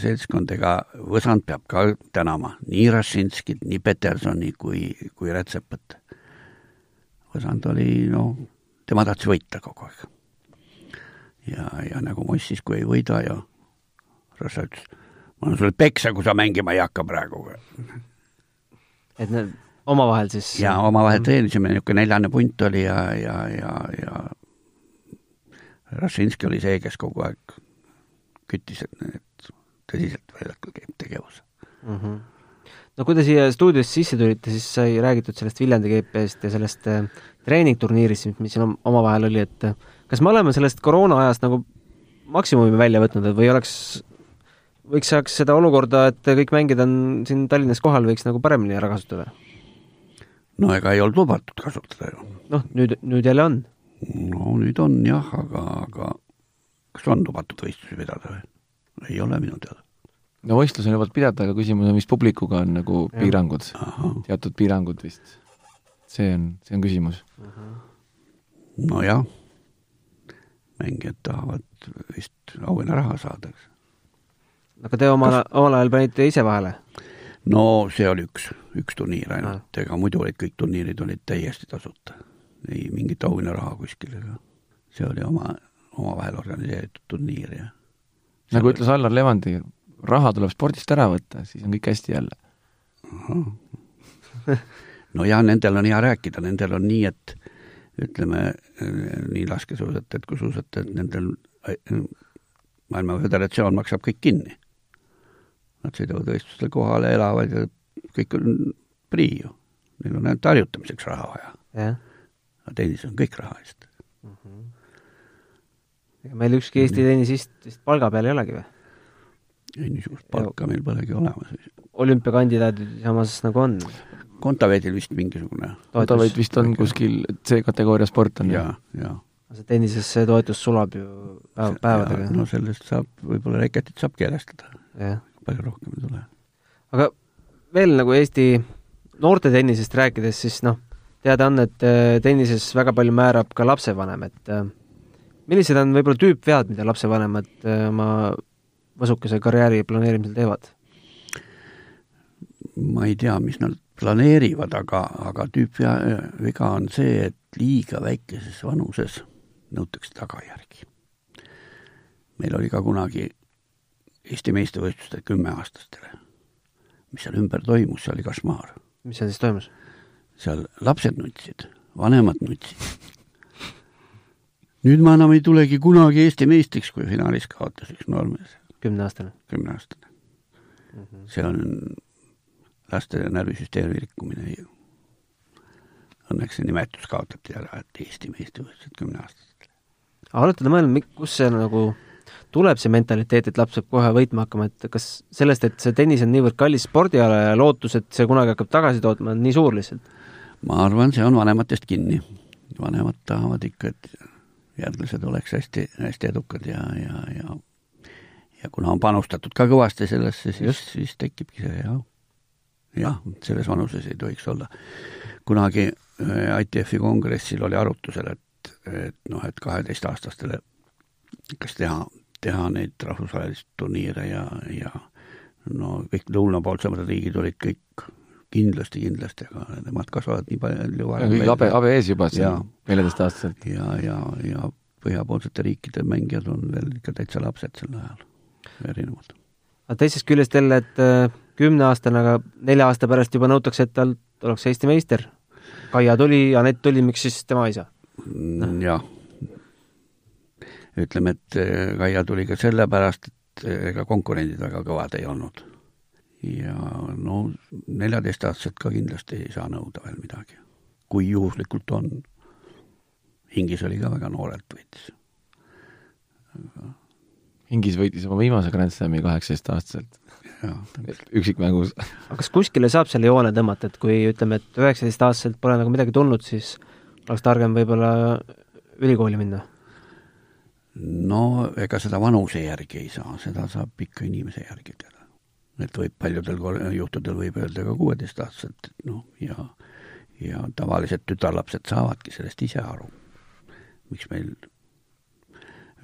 seltskond, ega Võsand peab ka tänama nii Rašinskit, nii Petersoni kui, kui Rätsepat. Võsand oli, no, tema tahtis võita kogu aeg. ja, ja nagu Moss siis, kui ei võida ja Raša ütles, ma annan sulle peksa, kui sa mängima ei hakka praegu. et need omavahel siis? jaa, omavahel treenisime, niisugune neljane punt oli ja, ja, ja, ja Rašinski oli see, kes kogu aeg küttis, et tõsiselt väljakul käib tegevus mm. -hmm. no kui te siia stuudiosse sisse tulite, siis sai räägitud sellest Viljandi GP-st ja sellest äh, treeningturniirist, mis siin omavahel oli, et äh, kas me oleme sellest koroona ajast nagu maksimumi välja võtnud, et või oleks võiks saaks seda olukorda, et kõik mängijad on siin Tallinnas kohal, võiks nagu paremini ära kasutada? no ega ei olnud lubatud kasutada ju. noh, nüüd, nüüd jälle on. no nüüd on jah, aga, aga kas on lubatud võistlusi pidada või? Ei ole minu teada. no võistlus on lubatud pidada, aga küsimus on, mis publikuga on nagu ja. piirangud, teatud piirangud vist. see on, see on küsimus nojah, mängijad tahavad vist auhinnaraha saada, eks. aga te omal, omal ajal panite ise vahele? no see oli üks, üks turniir ainult, ega muidu olid kõik turniirid olid täiesti tasuta. ei mingit auhinnaraha kuskil ega see oli oma, omavahel organiseeritud turniir ja nagu ütles Allar Levandi, raha tuleb spordist ära võtta, siis on kõik hästi jälle. no ja nendel on hea rääkida, nendel on nii, et ütleme, nii laskesuusatajad kui suusatajad, nendel maailma föderatsioon maksab kõik kinni. Nad sõidavad võistlustel kohale, elavad ja kõik on prii ju. Neil on ainult harjutamiseks raha vaja. aga tennis on kõik raha eest mm. -hmm ega meil ükski Eesti tennisist vist palga peal ei olegi või? ei, niisugust palka ja, meil polegi olemas. olümpiakandidaadid samas nagu on? Kontaveidil vist mingisugune. Kontaveit vist on kuskil C-kategooria sport on ja, ja. see tennises see toetus sulab ju päev, päevadega. no sellest saab, võib-olla reketit saab keelestada. palju rohkem ei tule. aga veel nagu Eesti noortetennisest rääkides, siis noh, teada on, et äh, tennises väga palju määrab ka lapsevanem, et äh, millised on võib-olla tüüpvead, mida lapsevanemad äh, oma võsukese karjääri planeerimisel teevad? ma ei tea, mis nad planeerivad, aga, aga tüüpviga on see, et liiga väikeses vanuses nõutakse tagajärgi. meil oli ka kunagi Eesti meistrivõistlustel kümneaastastele. mis seal ümber toimus, see oli košmaar. mis seal siis toimus? seal lapsed nutsid, vanemad nutsid nüüd ma enam ei tulegi kunagi Eesti meistriks, kui finaalis kaotas üks noormees. kümneaastane? kümneaastane mm. -hmm. see on laste närvisüsteemi rikkumine ju. Õnneks see nimetus kaotati ära, et Eesti meistrivõistlused kümneaastastele. aga olete te mõelnud, kust see nagu tuleb see mentaliteet, et laps peab kohe võitma hakkama, et kas sellest, et see tennis on niivõrd kallis spordiala ja lootus, et see kunagi hakkab tagasi tootma, on nii suur lihtsalt? ma arvan, see on vanematest kinni. vanemad tahavad ikka, et järglased oleks hästi, hästi edukad ja, ja, ja ja kuna on panustatud ka kõvasti sellesse, siis, siis tekibki see jah, jah, selles vanuses ei tohiks olla. kunagi äh, ITF-i kongressil oli arutusel, et, et noh, et kaheteistaastastele kas teha, teha neid rahvusvahelisi turniire ja, ja no kõik lõunapoolsemad riigid olid kõik kindlasti, kindlasti, aga nemad kasvavad nii palju varem. habe, habe ees juba seal, neljateistaastaselt. ja, ja, ja põhjapoolsete riikide mängijad on veel ikka täitsa lapsed sel ajal, erinevad. aga teisest küljest jälle, et äh, kümneaastane, aga nelja aasta pärast juba nõutakse, et talt oleks Eesti meister. Kaia tuli, Anett tuli, miks siis tema ei saa no.? jah. ütleme, et äh, Kaia tuli ka sellepärast, et äh, ega konkurendid väga kõvad ei olnud ja no neljateistaastaselt ka kindlasti ei saa nõuda veel midagi, kui juhuslikult on. Hingis oli ka väga noorelt võitis aga.... Hingis võitis oma viimase Grand Slami kaheksateistaastaselt. üksikmängus. aga kas kuskile saab selle joone tõmmata, et kui ütleme, et üheksateistaastaselt pole nagu midagi tulnud, siis oleks targem võib-olla ülikooli minna? no ega seda vanuse järgi ei saa, seda saab ikka inimese järgi teha et võib paljudel juhtudel võib öelda ka kuueteistaastaselt, et noh, ja ja tavalised tütarlapsed saavadki sellest ise aru. miks meil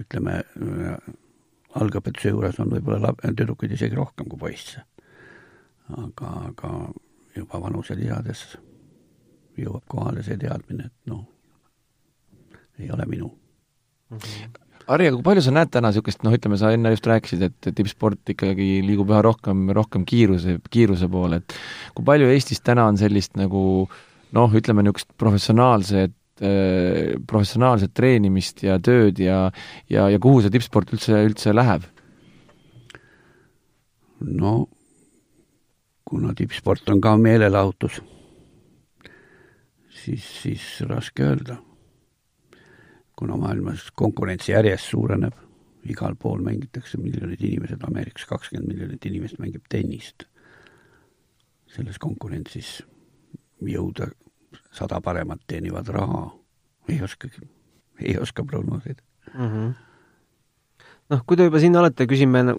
ütleme, algõpetuse juures on võib-olla tüdrukuid isegi rohkem kui poisse. aga, aga juba vanuse lisades jõuab kohale see teadmine, et noh, ei ole minu mm. -hmm Harri, aga kui palju sa näed täna niisugust, noh, ütleme, sa enne just rääkisid, et tippsport ikkagi liigub üha rohkem, rohkem kiiruse, kiiruse poole, et kui palju Eestis täna on sellist nagu noh, ütleme niisugust professionaalset äh, professionaalset treenimist ja tööd ja, ja, ja kuhu see tippsport üldse, üldse läheb? no kuna tippsport on ka meelelahutus, siis, siis raske öelda kuna maailmas konkurents järjest suureneb igal pool mängitakse miljonid inimesed, Ameerikas kakskümmend miljonit inimest mängib tennist. selles konkurentsis jõuda sada paremat teenivad raha, ei oskagi, ei oska prognoosida mm. -hmm. noh, kui te juba siin olete, küsime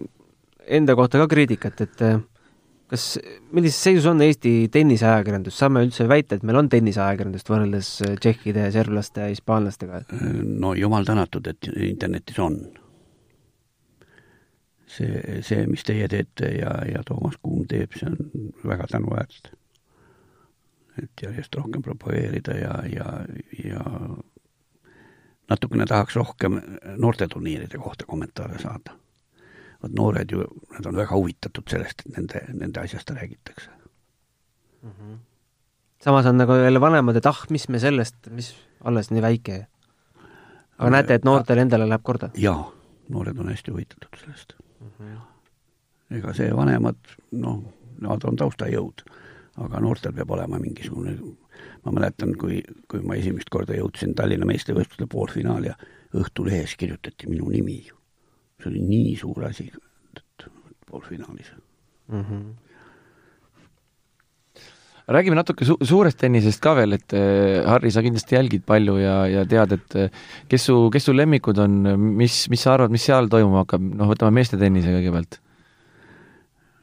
enda kohta ka kriitikat, et kas, millises seisus on Eesti tenniseajakirjandus, saame üldse väita, et meil on tenniseajakirjandust võrreldes äh, tšehhide, serblaste ja hispaanlastega? no jumal tänatud, et internetis on. see, see, mis teie teete ja, ja Toomas Kuum teeb, see on väga tänuväärne. et järjest rohkem propageerida ja, ja, ja natukene tahaks rohkem noorteturniiride kohta kommentaare saada vot noored ju, nad on väga huvitatud sellest, et nende, nende asjast räägitakse mm. -hmm. samas on nagu jälle vanemad, et ah, mis me sellest, mis alles nii väike. aga näete, et noortele endale läheb korda? jaa, noored on hästi huvitatud sellest mm. -hmm. ega see vanemad, noh, nad on taustajõud, aga noortel peab olema mingisugune, ma mäletan, kui, kui ma esimest korda jõudsin Tallinna meistrivõistluste poolfinaali ja Õhtulehes kirjutati minu nimi see oli nii suur asi, et poolfinaalis mm. -hmm. räägime natuke su suurest tennisest ka veel, et äh, Harri, sa kindlasti jälgid palju ja, ja tead, et äh, kes su, kes su lemmikud on, mis, mis sa arvad, mis seal toimuma hakkab, noh, võtame meeste tennise kõigepealt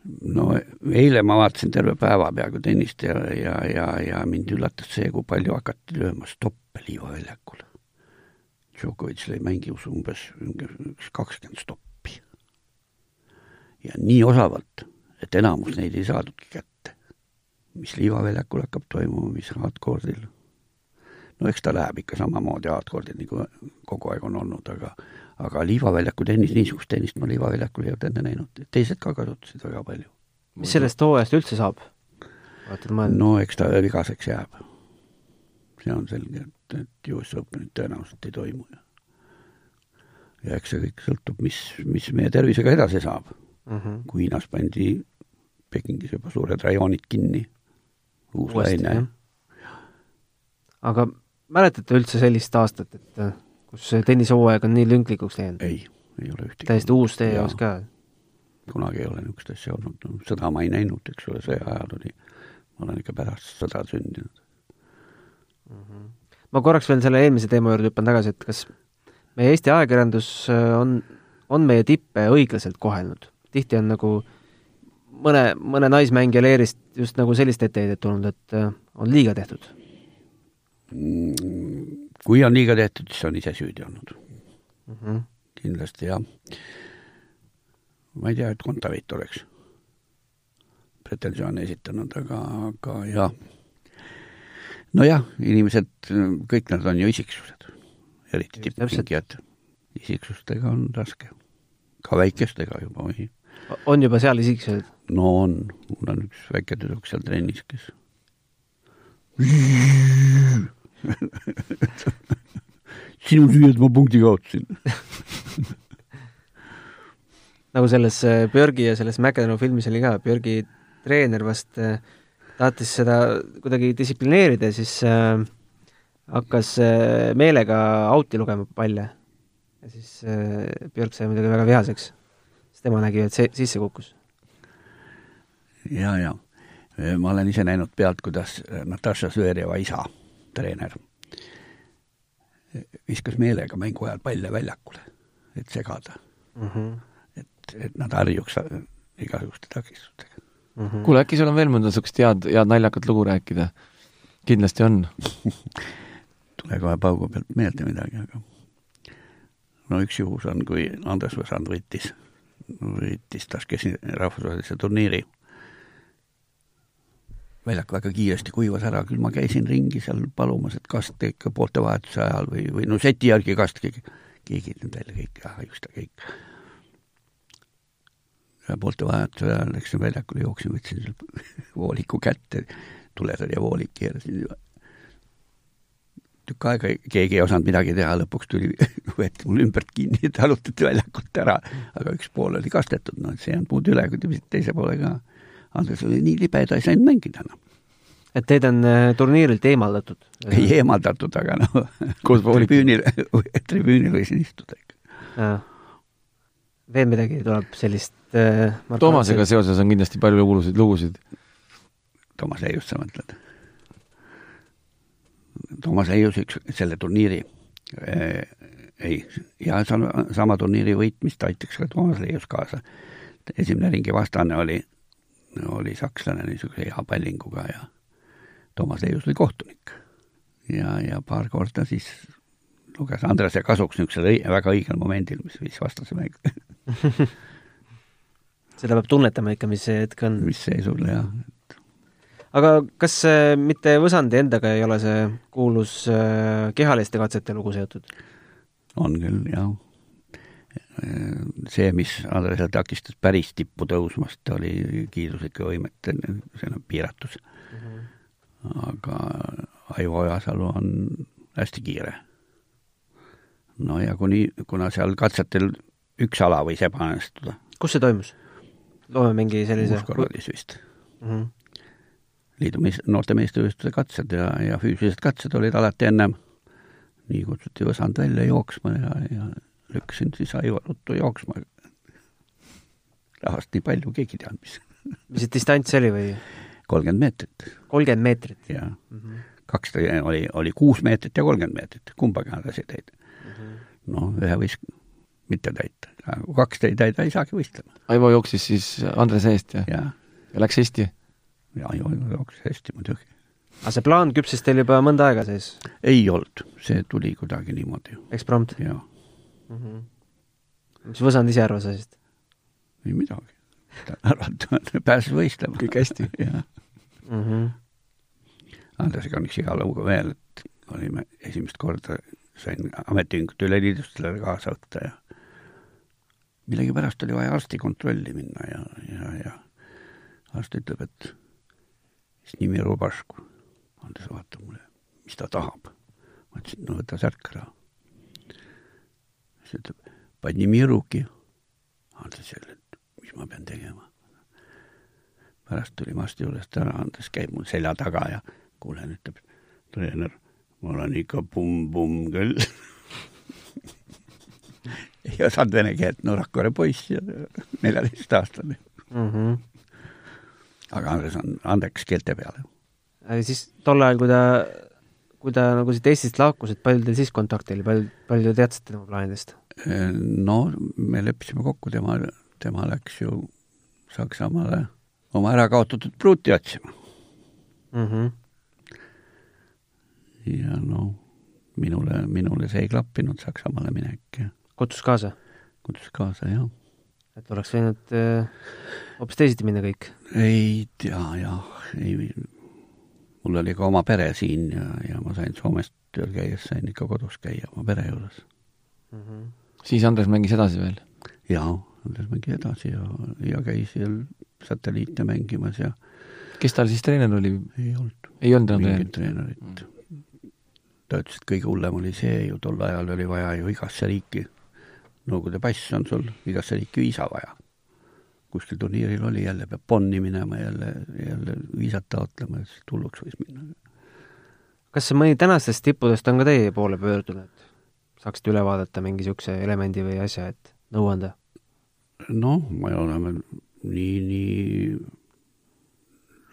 no eile ma vaatasin terve päeva peaaegu tennist ja, ja, ja, ja mind üllatas see, kui palju hakati lööma stoppe liivaväljakul. Djokovic lõi mängius umbes üks kakskümmend stoppi. ja nii osavalt, et enamus neid ei saadudki kätte. mis liivaväljakul hakkab toimuma, mis hardcore'il. no eks ta läheb ikka samamoodi hardcore'il, nagu kogu aeg on olnud, aga aga liivaväljaku tennis, niisugust tennist ma liivaväljakul ei olnud enne näinud, teised ka kasutasid väga palju. mis sellest hooajast üldse saab? no eks ta vigaseks jääb. see on selge et, et US Openit tõenäoliselt ei toimu ja ja eks see kõik sõltub, mis, mis meie tervisega edasi saab mm. -hmm. kui Hiinas pandi Pekingis juba suured rajoonid kinni, uus laine. aga mäletate üldse sellist aastat, et kus tennishooaeg on nii lünklikuks läinud? ei, ei ole ühtegi. täiesti uus teie jaoks ka? kunagi ei ole niisugust asja olnud, sõda ma ei näinud, eks ole, sõja ajal oli, ma olen ikka pärast sõda sündinud ma korraks veel selle eelmise teema juurde hüppan tagasi, et kas meie Eesti ajakirjandus äh, on, on meie tippe õiglaselt kohelnud? tihti on nagu mõne, mõne naismängija leerist just nagu sellist etteheidet tulnud, et äh, on liiga tehtud. Kui on liiga tehtud, siis on ise süüdi olnud mm. -hmm. kindlasti jah. ma ei tea, et Kontaveit oleks pretensioone esitanud, aga, aga jah nojah, inimesed, kõik nad on ju isiksused, eriti tippmängijad. isiksustega on raske, ka väikestega juba või. on juba seal isiksused? no on, mul on üks väike tüdruk seal trennis, kes sinu süü, et ma punkti kaotasin nagu selles äh, Björgi ja selles McEnroe filmis oli ka, Björgi treener vast äh, tahtis seda kuidagi distsiplineerida, siis äh, hakkas äh, meelega out'i lugema palle. ja siis äh, Björk sai muidugi väga vihaseks, sest tema nägi, et see sisse kukkus. ja, ja ma olen ise näinud pealt, kuidas Natasha Zverjeva isa, treener, viskas meelega mängu ajal palle väljakule, et segada mm. -hmm. et, et nad harjuks igasuguste takistustega mm -hmm. kuule, äkki sul on veel mõnda niisugust head, head naljakat lugu rääkida? kindlasti on tule kohe paugu pealt meelde midagi, aga no üks juhus on, kui Andres Võsand võitis, võitis Taškesi rahvusvahelise turniiri. väljak väga kiiresti kuivas ära, küll ma käisin ringi seal palumas, et kas te ikka poolte vahetuse ajal või, või no seti järgi kas keegi, keegi nendel kõik, ah, just kõik poolte vahetuse ajal läksin väljakule, jooksin, võtsin selle vooliku kätte, tuletõrje voolik, keerasin tükk aega keegi ei osanud midagi teha, lõpuks tuli, võeti mul ümbert kinni, talutati väljakult ära, aga üks pool oli kastetud, no see ei olnud muud üle, kui tõmbasid teise poole ka. Andres oli nii libe, ta ei saanud mängida enam. et teid on äh, turniirilt eemaldatud? ei eemaldatud, aga noh, tribüünil, tribüünil võisin istuda ikka veel midagi tuleb sellist äh, Toomasega seoses on kindlasti palju lugusid, lugusid. Toomas Eiust sa mõtled? Toomas Eius üks, selle turniiri äh, ei, ja sama, sama turniiri võitmist aitaks ka Toomas Eius kaasa. esimene ringi vastane oli, oli sakslane niisuguse hea pallinguga ja Toomas Eius oli kohtunik. ja, ja paar korda siis luges Andrese kasuks niisugusel väga õigel momendil, mis viis vastase mängu seda peab tunnetama ikka, mis see hetk on. mis seisul, jah. aga kas äh, mitte Võsandi endaga ei ole see kuulus äh, kehaliste katsete lugu seotud? on küll, jah. see, mis Andresel takistas päris tippu tõusmast, oli kiiruslike võimete piiratus mm. -hmm. aga Aivo Ojasalu on hästi kiire no ja kuni, kuna seal katsetel üks ala võis ebaõnnestuda. kus see toimus? loome mingi sellise Uus-Korralis vist mm. -hmm. liidu mees-, noorte meistrivõistluse katsed ja, ja füüsilised katsed olid alati ennem. nii kutsuti Võsand välja jooksma ja, ja lükkasin siis Aivar ruttu jooksma. rahvast nii palju, keegi ei teadnud, mis mis see distants oli või? kolmkümmend meetrit. kolmkümmend meetrit? jaa mm -hmm.. kaks oli, oli kuus meetrit ja kolmkümmend meetrit, kumbagi nad lasid heita noh, ühe võis mitte täita, kui kaks ei täida, ei saagi võistlema. Aivo jooksis siis Andrese eest ja, ja. ja läks hästi? ja Aivo jooksis hästi muidugi. aga see plaan küpses teil juba mõnda aega sees? ei olnud, see tuli kuidagi niimoodi. eksprompt? jaa mm. -hmm. mis Võsand ise arvas asjast? ei midagi. arvata, pääses võistlema. kõik hästi. jah mm -hmm.. Andresega on üks hea lugu veel, et olime esimest korda sain ametiühingute üleliidust sellele kaasa võtta ja millegipärast oli vaja arstikontrolli minna ja, ja, ja arst ütleb, et siis nimi Rubašku. Andres vaatab mulle, mis ta tahab. ma ütlesin, no võta särk ära. siis ütleb, Padnimi Ruki. Andres jälle, et mis ma pean tegema. pärast tulime arsti juurest ära, Andres käib mul selja taga ja kuulen, ütleb treener ma olen ikka pumm-pumm küll ei osanud vene keelt, no Rakvere poiss ja neljateistaastane mm. -hmm. aga Andres on andeks keelte peale. siis tol ajal, kui ta, kui ta nagu siit Eestist lahkus, et palju teil siis kontakti oli, palju, palju te teadsite tema plaanidest? no me leppisime kokku, tema, tema läks ju Saksamaale oma ära kaotatud pruuti otsima mm. -hmm ja no minule, minule see ei klappinud, Saksamaale minek ja kutsus kaasa? kutsus kaasa, jah. et oleks võinud äh, hoopis teisiti minna kõik? ei tea, jah, ei, mul oli ka oma pere siin ja, ja ma sain Soomest tööl käies, sain ikka kodus käia oma pere juures mm. -hmm. siis Andres mängis edasi veel? jaa, Andres mängis edasi ja, ja käis seal satelliite mängimas ja kes tal siis treener oli? ei olnud. ei olnud enam treenerit? treenerit mm ta ütles, et kõige hullem oli see ju, tol ajal oli vaja ju igasse riiki, Nõukogude pass on sul, igasse riiki viisa vaja. kuskil turniiril oli, jälle peab Bonni minema, jälle, jälle viisat taotlema ja siis hulluks võis minna. kas mõni tänastest tippudest on ka teie poole pöördunud? saaksite üle vaadata mingi niisuguse elemendi või asja, et nõu anda? noh, me oleme nii, nii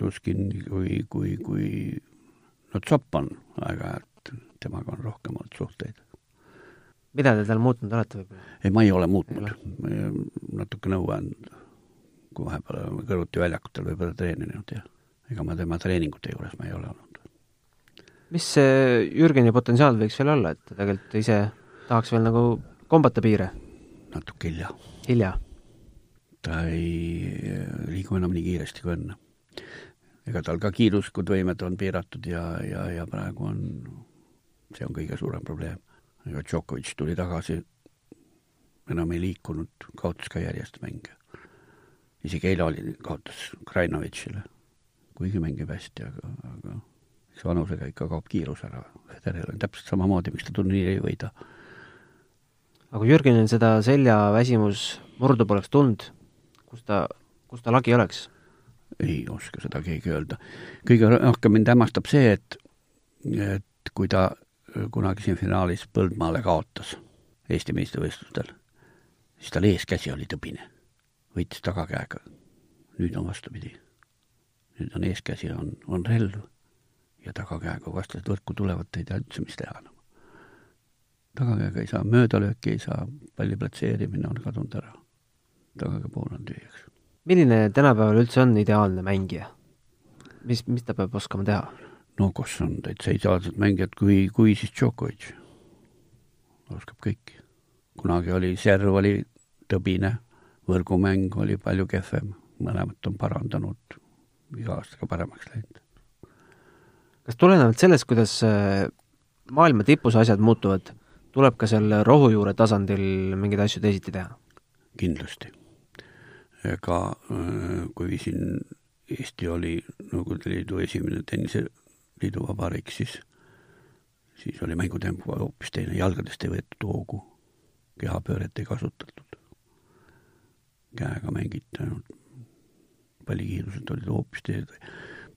Luskin kui, kui, kui no on aeg-ajalt temaga on rohkem olnud suhteid. mida te tal muutnud olete võib-olla? ei, ma ei ole muutnud. natuke nõu andnud, kui vahepeal oleme kõrvuti väljakutel võib-olla treeninud ja ega ma tema treeningute juures ma ei ole olnud. mis see Jürgeni potentsiaal võiks veel olla, et ta tegelikult ise tahaks veel nagu kombata piire? natuke hilja. hilja? ta ei liigu enam nii kiiresti kui enne. ega tal ka kiiruslikud võimed on piiratud ja, ja, ja praegu on see on kõige suurem probleem. ega Djokovic tuli tagasi, enam ei liikunud, kaotas ka järjest mänge. isegi eile oli, kaotas Krainovitšile, kuigi mängib hästi, aga, aga eks vanusega ikka kaob kiirus ära. Federer on täpselt samamoodi, miks ta turniiri ei võida. aga kui Jürgenil seda seljaväsimus murdu poleks tulnud, kus ta, kus ta lagi oleks? ei oska seda keegi öelda. kõige rohkem mind hämmastab see, et, et kui ta kunagi siin finaalis Põldmaale kaotas Eesti meistrivõistlustel, siis tal eeskäsi oli tõbine, võitis tagakäega. nüüd on vastupidi. nüüd on eeskäsi, on, on relv ja tagakäega, vastased võrku tulevad, ta ei tea üldse, mis teha enam. tagakäega ei saa, möödalööki ei saa, palli platseerimine on kadunud ära. tagakäe pool on tühjaks. milline tänapäeval üldse on ideaalne mängija? mis, mis ta peab oskama teha? No kus on täitsa ideaalsed mängijad, kui, kui siis Djokovic. oskab kõiki. kunagi oli, serv oli tõbine, võrgumäng oli palju kehvem, mõlemat on parandanud, iga aastaga paremaks läinud. kas tulenevalt sellest, kuidas äh, maailma tipus asjad muutuvad, tuleb ka seal rohujuure tasandil mingeid asju teisiti teha? kindlasti. ega äh, kui siin Eesti oli Nõukogude Liidu esimene tenniseliidu vabariik, siis, siis oli mängutempo hoopis teine, jalgadest ei võetud hoogu, kehapööret ei kasutatud, käega mängiti ainult, pallikiirused olid hoopis teised.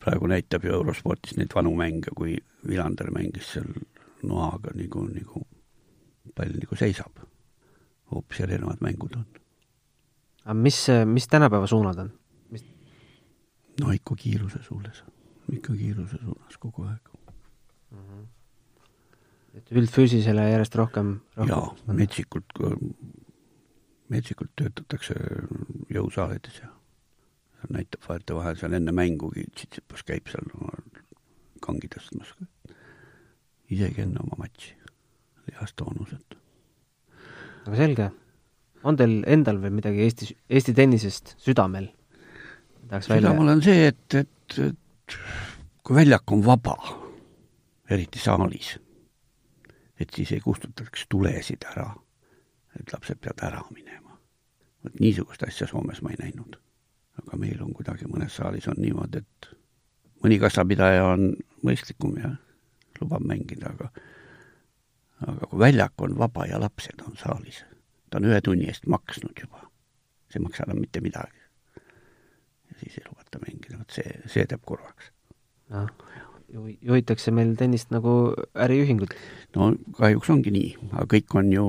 praegu näitab ju eurospordis neid vanu mänge, kui Vilander mängis seal noaga nagu, nagu pall nagu seisab. hoopis erinevad mängud on. aga mis, mis tänapäeva suunad on? no ikka kiiruse suunas, ikka kiiruse suunas kogu aeg mm. -hmm. et üldfüüsisele järjest rohkem, rohkem jaa, metsikult, metsikult töötatakse jõusaalides ja näitab vahetevahel seal enne mängugi, Tsitsipas käib seal kangi tõstmas. isegi enne oma matši, lihastoonused. aga selge, on teil endal veel midagi Eesti, Eesti tennisest südamel? tahaks välja on see, et, et, et kui väljak on vaba, eriti saalis, et siis ei kustutaks tulesid ära, et lapsed peavad ära minema. vot niisugust asja Soomes ma ei näinud. aga meil on kuidagi mõnes saalis on niimoodi, et mõni kassapidaja on mõistlikum ja lubab mängida, aga aga kui väljak on vaba ja lapsed on saalis, ta on ühe tunni eest maksnud juba, see ei maksa enam mitte midagi ja siis ei lubata mängida, vot see, see teeb kurvaks. juhitakse meil tennist nagu äriühingut. no kahjuks ongi nii, aga kõik on ju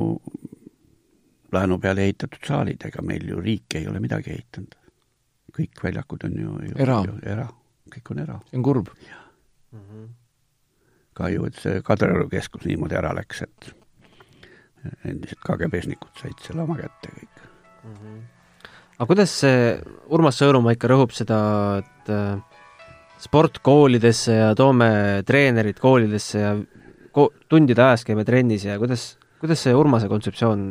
laenu peale ehitatud saalid, ega meil ju riik ei ole midagi ehitanud. kõik väljakud on ju, ju era, era., kõik on era. see on kurb. Mm -hmm. kahju, et see Kadrioru keskus niimoodi ära läks, et endised KGB-snikud said selle oma kätte kõik mm. -hmm aga kuidas see, Urmas Sõõrumaa ikka rõhub seda, et äh, sport koolidesse ja toome treenerid koolidesse ja ko-, tundide ajas käime trennis ja kuidas, kuidas see Urmase kontseptsioon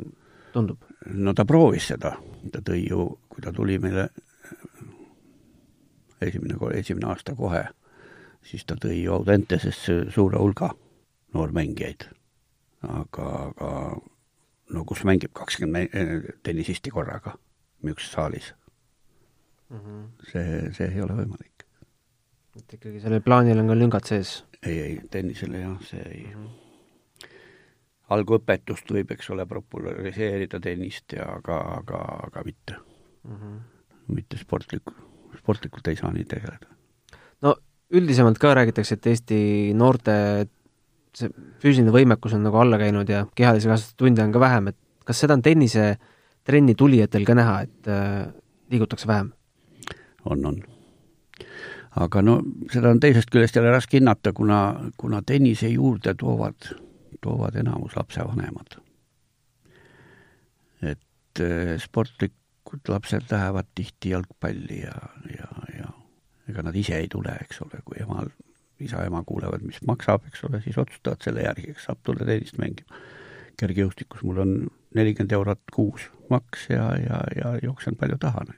tundub? no ta proovis seda, ta tõi ju, kui ta tuli meile esimene, esimene aasta kohe, siis ta tõi ju Audentesesse suure hulga noormängijaid. aga, aga no kus mängib kakskümmend tennisisti korraga niisuguses saalis mm. -hmm. see, see ei ole võimalik. et ikkagi sellel plaanil on ka lüngad sees? ei, ei, tennisele jah, see ei mm. -hmm algõpetust võib, eks ole, populariseerida tennist ja aga, aga, aga mitte mm. -hmm. mitte sportlik, sportlikult ei saa nii tegeleda. no üldisemalt ka räägitakse, et Eesti noorte see füüsiline võimekus on nagu alla käinud ja kehalise kasvatuse tunde on ka vähem, et kas seda on tennise trenni tulijatel ka näha, et äh, liigutakse vähem? on, on. aga no seda on teisest küljest jälle raske hinnata, kuna, kuna tennise juurde toovad toovad enamus lapsevanemad. et eh, sportlikud lapsed lähevad tihti jalgpalli ja, ja, ja ega nad ise ei tule, eks ole, kui emal, isa-ema kuulevad, mis maksab, eks ole, siis otsustavad selle järgi, kes saab tulla tennist mängima. kergejõustikus mul on nelikümmend eurot kuus maks ja, ja, ja jooksen palju tahan.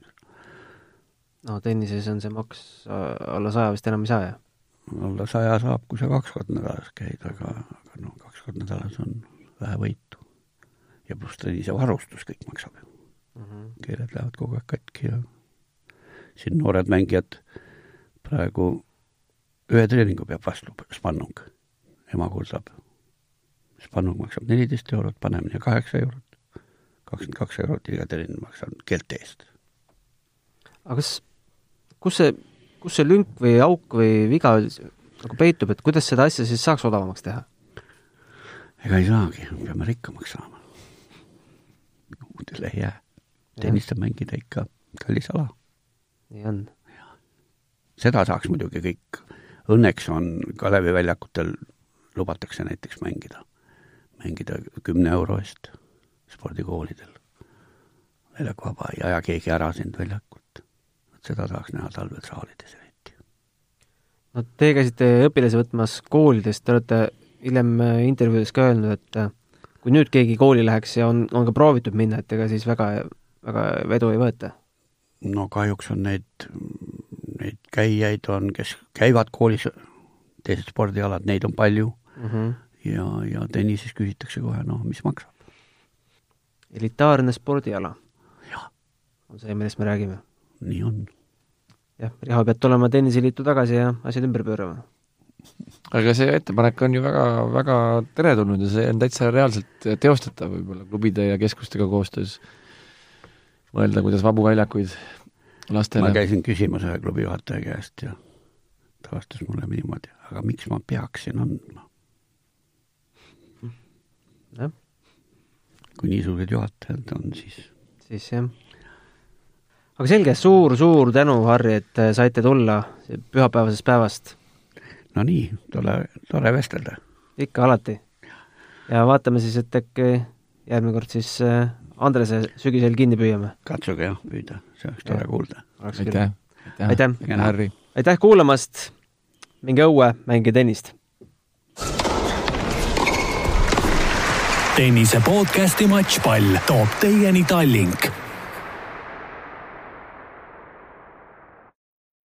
no tennises on see maks äh, alla saja vist enam ei saa, jah? alla saja saab, kui sa kaks korda nädalas käid, aga, aga no kaks korda nädalas on vähe võitu. ja pluss tennise varustus kõik maksab ju mm. -hmm. keeled lähevad kogu aeg katki ja siin noored mängijad praegu ühe treeningu peab vastu spannung, ema kurdab. spannung maksab neliteist eurot, panemine kaheksa eurot, kakskümmend kaks eurot iga treening maksab keelte eest. aga kas, kus see kus see lünk või auk või viga nagu peitub, et kuidas seda asja siis saaks odavamaks teha? ega ei saagi, peame rikkamaks saama. muudele ei jää. tennist saab mängida ikka kallis ala. nii on. seda saaks muidugi kõik, õnneks on Kalevi väljakutel, lubatakse näiteks mängida, mängida kümne euro eest spordikoolidel. väljak vaba, ei aja keegi ära sind väljakult. seda tahaks näha talvel saalides eriti. no teie käisite õpilasi võtmas koolidest, te olete hiljem äh, intervjuudes ka öelnud, et äh, kui nüüd keegi kooli läheks ja on, on ka proovitud minna, et ega siis väga, väga vedu ei võeta? no kahjuks on neid, neid käijaid on, kes käivad koolis, teised spordialad, neid on palju mm. -hmm. ja, ja tennises küsitakse kohe, noh, mis maksab. Elitaarne spordiala. on see, millest me räägime. nii on. jah, Riho, pead tulema tenniseliitu tagasi ja asjad ümber pöörama aga see ettepanek on ju väga, väga teretulnud ja see on täitsa reaalselt teostatav võib-olla klubide ja keskustega koostöös. mõelda, kuidas vabu väljakuid lastele. ma käisin küsimas ühe klubi juhataja käest ja ta vastas mulle niimoodi, aga miks ma peaksin andma? jah. Kui niisugused juhatajad on, siis. siis jah. aga selge suur,, suur-suur tänu, Harri, et saite tulla pühapäevasest päevast no nii, tore, tore vestelda. ikka, alati. ja vaatame siis, et äkki järgmine kord siis äh, Andrese sügisel kinni püüame. katsuge jah, püüda, see oleks tore kuulda. aitäh, aitäh, aitäh., aitäh kuulamast, minge õue, mängige tennist! Tennise podcasti Matšpall toob teieni Tallink